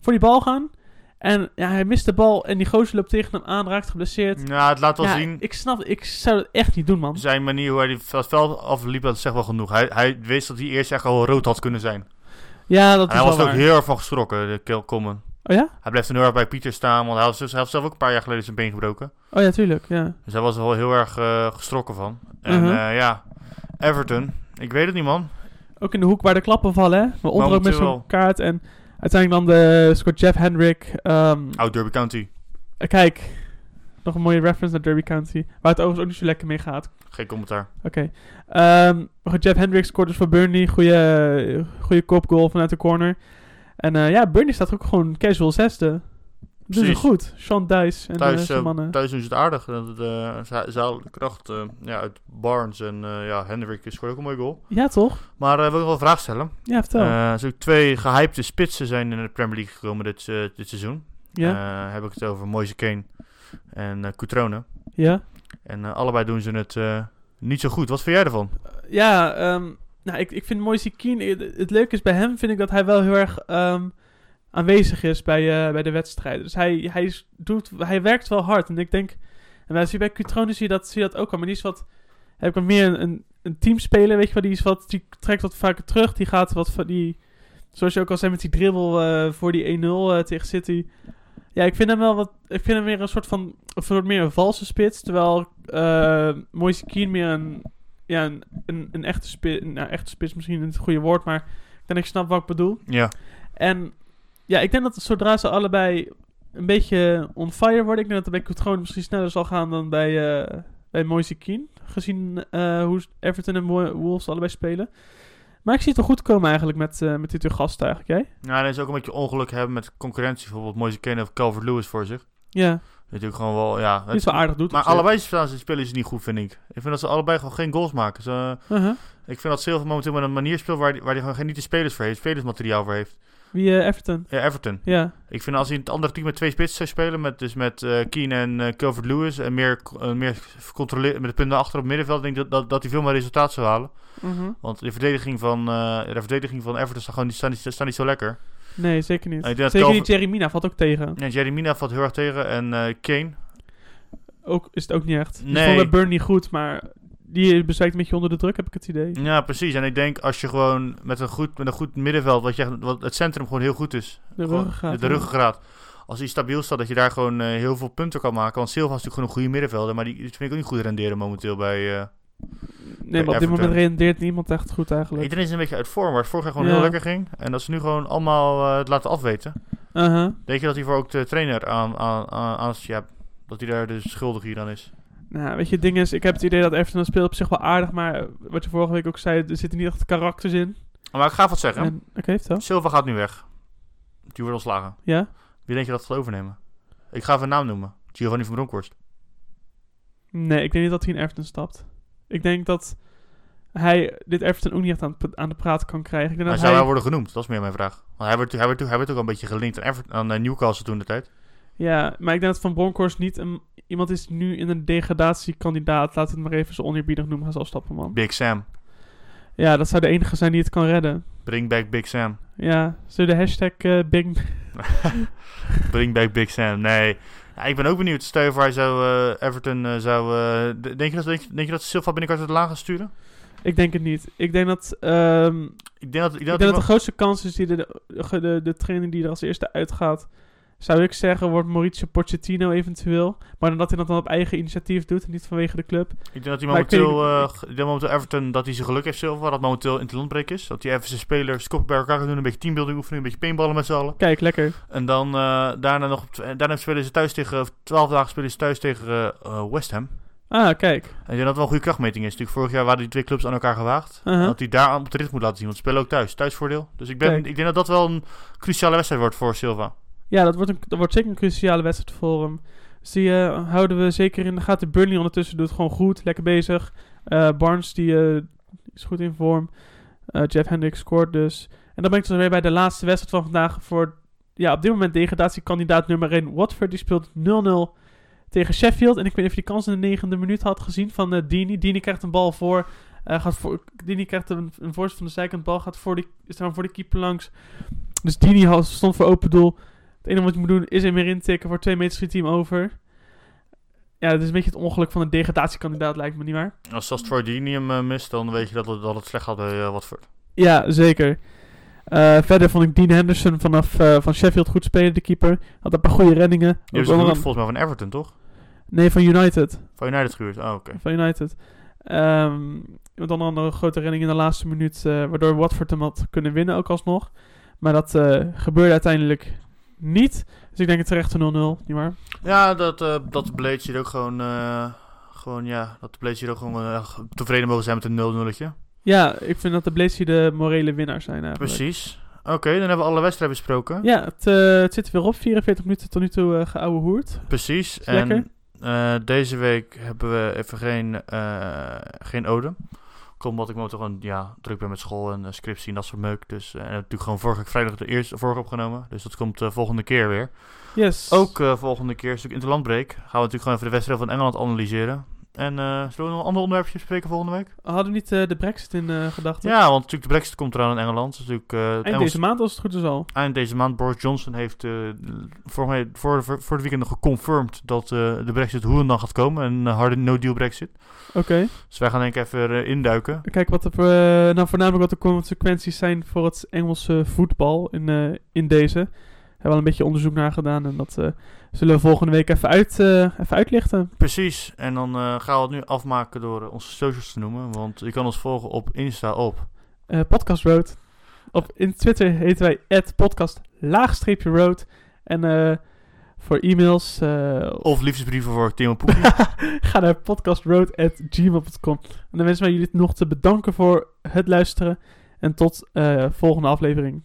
voor die bal gaan. En ja, hij mist de bal en die gozer loopt tegen hem aan, raakt geblesseerd.
Ja, het laat wel
ja,
zien.
ik snap, ik zou het echt niet doen, man.
Zijn manier hoe hij het veld afliep, dat zegt wel genoeg. Hij, hij wist dat hij eerst echt al rood had kunnen zijn.
Ja, dat
En
is
hij was er ook heel erg van geschrokken, de Kel Common.
Oh ja?
Hij bleef er heel erg bij Pieter staan, want hij had, hij had zelf ook een paar jaar geleden zijn been gebroken.
Oh ja, tuurlijk, ja.
Dus hij was er wel heel erg eh geschrokken van. En
Mhm.
eh, ja, Everton, ik weet het niet man.
Ook in de hoek waar de klappen vallen, hè. Maar onder ook met zo'n kaart. En uiteindelijk dan de scoort Jeff Hendrick. ehm,
Oud Derby County,
eh, kijk, nog een mooie reference naar Derby County. Waar het overigens ook niet zo lekker mee gaat.
geen commentaar.
Oké. Ehm, maar goed, Jeff Hendrick scoort dus voor Burnley. Goeie, goeie kopgoal vanuit de corner. En eh, ja, Burnley staat ook gewoon casual zesde.
Precies.
goed. Sean Dice en
Thuis,
eh, zijn
eh,
mannen.
thuis doen ze het aardig. Halen de kracht ja, uit Barnes en eh ja, Hendrick scoort ook een mooi goal.
Ja, toch?
Maar wil ik wel een vraag stellen.
Ja, vertel.
Zijn ook twee gehypte spitsen zijn in de Premier League gekomen dit, dit seizoen.
ja,
heb ik het over Moise Kane en Coutrone.
ja.
En eh, allebei doen ze het eh, niet zo goed. Wat vind jij ervan?
Ja, ehm, nou, ik, ik vind Moise Keane... Het, het leuke is bij hem, vind ik dat hij wel heel erg ehm, aanwezig is bij, bij de wedstrijden. Dus hij, hij, is- doet, hij werkt wel hard. En ik denk... En bij Cutrone zie je dat, zie je dat ook al. Maar die is wat... Heb ik wat meer een, een, een teamspeler, weet je wel. Die, is wat, die trekt wat vaker terug. Die gaat wat van die... Zoals je ook al zei met die dribbel voor die 1-0 eh, tegen City. Ja, ik vind hem wel wat... Ik vind hem meer een soort van... Een soort meer een valse spits. Terwijl eh Moise Keane meer een... Ja, een, een, een echte spits... Nou, echte spits is misschien niet het goede woord. Maar ik denk ik snap wat ik bedoel.
Ja,
En ja, ik denk dat zodra ze allebei een beetje on fire worden... Ik denk dat het bij misschien sneller zal gaan dan bij, eh bij Moise Keane. Gezien eh, hoe Everton en Wo- Wolves allebei spelen. Maar ik zie het wel goed komen eigenlijk met, eh met dit uw gasten eigenlijk, jij?
nou, dan is ook een beetje ongeluk hebben met concurrentie. Bijvoorbeeld Moise Kane of Calvert-Lewis voor zich.
Ja,
Natuurlijk gewoon wel, ja.
die is wel aardig doet.
maar allebei spelen ze spelen ze niet goed, vind ik. Ik vind dat ze allebei gewoon geen goals maken. Ze,
Uh-huh.
ik vind dat Silva momenteel met een manier speelt waar hij waar die gewoon geen niet de spelers voor heeft, spelersmateriaal voor heeft.
Wie, eh, Everton?
Ja, Everton.
Ja,
Ik vind als hij in het andere team met twee spitsen zou spelen, met, dus met Keane en eh Calvert-Lewis en meer, meer controleren met de punten achter op het middenveld, denk ik dat, dat, dat hij veel meer resultaat zou halen.
Mhm.
Want de verdediging van, de verdediging van Everton staat gewoon niet, staat niet, staat niet zo lekker.
Nee, zeker niet.
Ik
Zeker
Calvin-
niet Jerry Mina valt ook tegen.
Ja, Jerry Mina valt heel erg tegen en Kane.
Ook is het ook niet echt.
Nee.
vond bij Burnley goed, maar die bezwijkt een beetje onder de druk, heb ik het idee.
Ja, precies. En ik denk als je gewoon met een goed, met een goed middenveld, wat, je, wat het centrum gewoon heel goed is.
De ruggengraat.
De ruggengraat. Als die stabiel staat, dat je daar gewoon eh, heel veel punten kan maken. Want Silva is natuurlijk gewoon een goede middenvelder, maar die, die vind ik ook niet goed renderen momenteel bij... eh
Nee, maar op dit moment rendeert niemand echt goed eigenlijk.
Iedereen is een beetje uit vorm, waar het vorig jaar gewoon
Ja.
heel lekker ging. En dat ze nu gewoon allemaal eh, het laten afweten.
Uh-huh.
Denk je dat hij voor ook de trainer aan, aan, aan, aan ja, dat hij daar dus schuldig hier aan is?
Nou, weet je, het ding is, ik heb het idee dat Everton speelt op zich wel aardig, maar wat je vorige week ook zei, er zitten niet echt karakters in.
Maar ik ga wat zeggen.
En- Oké, vertel.
Silva gaat nu weg. Die wordt ontslagen.
Ja?
Wie denk je dat gaat overnemen? Ik ga even een naam noemen. Giovanni van Bronckhorst.
Nee, ik denk niet dat hij in Everton stapt. Ik denk dat hij dit Everton ook niet echt aan, aan de praat kan krijgen. Ik denk
Hij
dat
zou
hij,
wel worden genoemd, dat is meer mijn vraag. Want hij werd, hij werd, hij werd ook al een beetje gelinkt aan, Everton, aan eh, Newcastle toen de tijd.
Ja, maar ik denk dat Van Bronckhorst niet een, iemand is nu in een degradatiekandidaat. Laat het maar even zo oneerbiedig noemen. Hij zal stappen, man.
Big Sam.
Ja, dat zou de enige zijn die het kan redden.
Bring back Big Sam.
Ja, zullen de hashtag eh, Big...
Bring back Big Sam. Nee. Ja, ik ben ook benieuwd. Stel je voor hij zou eh, Everton eh, zou... denk, je dat, denk, denk je dat Silva binnenkort uit de laan gaat sturen?
Ik denk het niet. Ik denk dat... ehm,
Ik denk dat, ik denk
Ik
dat,
denk dat de grootste kans is die de, de, de, de trainer die er als eerste uitgaat, zou ik zeggen, wordt Mauricio Pochettino eventueel. Maar dan dat hij dat dan op eigen initiatief doet en niet vanwege de club.
ik denk dat hij momenteel, eh, ik denk momenteel Everton dat hij zijn geluk heeft Silva. Dat momenteel in het landbreek is. Dat hij even zijn spelers koppen bij elkaar gaat doen. Een beetje teambuilding oefenen. Een beetje paintballen met z'n allen.
Kijk, lekker.
En dan eh, daarna nog... tw- Daarna spelen ze thuis tegen... of Twaalf dagen spelen ze thuis tegen eh, eh, West Ham.
Ah, kijk.
En ik denk dat het wel een goede krachtmeting is. Natuurlijk vorig jaar waren die twee clubs aan elkaar gewaagd.
Uh-huh.
Dat hij daar op de rit moet laten zien. Want ze spelen ook thuis. Thuisvoordeel. Dus ik, ben,
Kijk.
ik denk dat dat wel een cruciale wedstrijd wordt voor Silva.
Ja, dat wordt, een, dat wordt zeker een cruciale wedstrijd voor hem. Dus die eh, houden we zeker in de gaten. Burnley ondertussen doet gewoon goed, lekker bezig. Eh, Barnes die, eh, is goed in vorm. Jeff Hendricks scoort dus. En dan ben ik dus weer bij de laatste wedstrijd van vandaag. Voor ja, op dit moment degradatiekandidaat nummer 1 Watford. Die speelt 0-0 tegen Sheffield. En ik weet niet of je die kans in de negende minuut had gezien van eh Dini. Dini krijgt een bal voor. eh, gaat voor Dini krijgt een, een van de zijkant. Bal gaat voor, die, is dan voor de keeper langs. Dus Dini stond voor open doel. Het enige wat je moet doen is hem weer intikken voor twee meters team over. Ja, het is een beetje het ongeluk van een degradatiekandidaat, lijkt me niet waar.
Als als Troy eh, mist, dan weet je dat het, dat het slecht gaat bij eh, Watford.
Ja, zeker. Eh, verder vond ik Dean Henderson vanaf van Sheffield goed spelen, de keeper. Had een paar goede reddingen.
Je gehuurd
een-
volgens mij van Everton, toch?
Nee, van United.
Van United gehuurd. Oh, oké.
Van United. Ehm met onder andere een grote redding in de laatste minuut, waardoor Watford hem had kunnen winnen ook alsnog. Maar dat gebeurde uiteindelijk niet. Dus ik denk het terecht 0-0, nietwaar?
Ja, dat, eh dat Blades hier ook gewoon... eh, gewoon, ja, dat de Blades hier ook gewoon eh, tevreden mogen zijn met een 0-0'tje.
Ja, ik vind dat de Blades hier de morele winnaars zijn eigenlijk.
Precies. Oké, dan hebben we alle wedstrijden besproken.
Ja, het, het zit er weer op. 44 minuten tot nu toe uh, geouwe hoerd.
Precies. En deze week hebben we even geen, geen ode. Komt omdat ik momenteel gewoon ja, druk ben met school en uh, scriptie en dat soort meuk. Dus, eh, en natuurlijk gewoon vorige vrijdag de eerste vorige opgenomen. Dus dat komt uh, volgende keer weer.
Yes.
Ook volgende keer, stuk interlandbreak, gaan we natuurlijk gewoon even de wedstrijd van Engeland analyseren. En uh, zullen we nog een ander onderwerpje bespreken volgende week?
Hadden we niet uh, de brexit in uh, gedachten?
Ja, want natuurlijk de brexit komt eraan in Engeland. Dus natuurlijk,
eind Engels... deze maand als het goed is al.
Eind deze maand. Boris Johnson heeft voor, mij, voor, voor, voor het weekend nog geconfirmed dat de brexit hoe en dan gaat komen. Een harde no-deal brexit.
Oké. Okay.
Dus wij gaan denk ik even induiken.
Kijk wat uh, nou voornamelijk wat de consequenties zijn voor het Engelse voetbal in, in deze. We hebben al een beetje onderzoek naar gedaan en dat uh, zullen we volgende week even, uit, uh, even uitlichten.
Precies, en dan uh, gaan we het nu afmaken door onze socials te noemen. Want je kan ons volgen op Insta op...
Podcast Road. Op, in Twitter heten wij podcast road. En uh, voor e-mails... Uh,
of liefdesbrieven voor Timo Poepie.
ga naar podcastroad.gmail.com. En dan wensen wij jullie nog te bedanken voor het luisteren. En tot uh, volgende aflevering.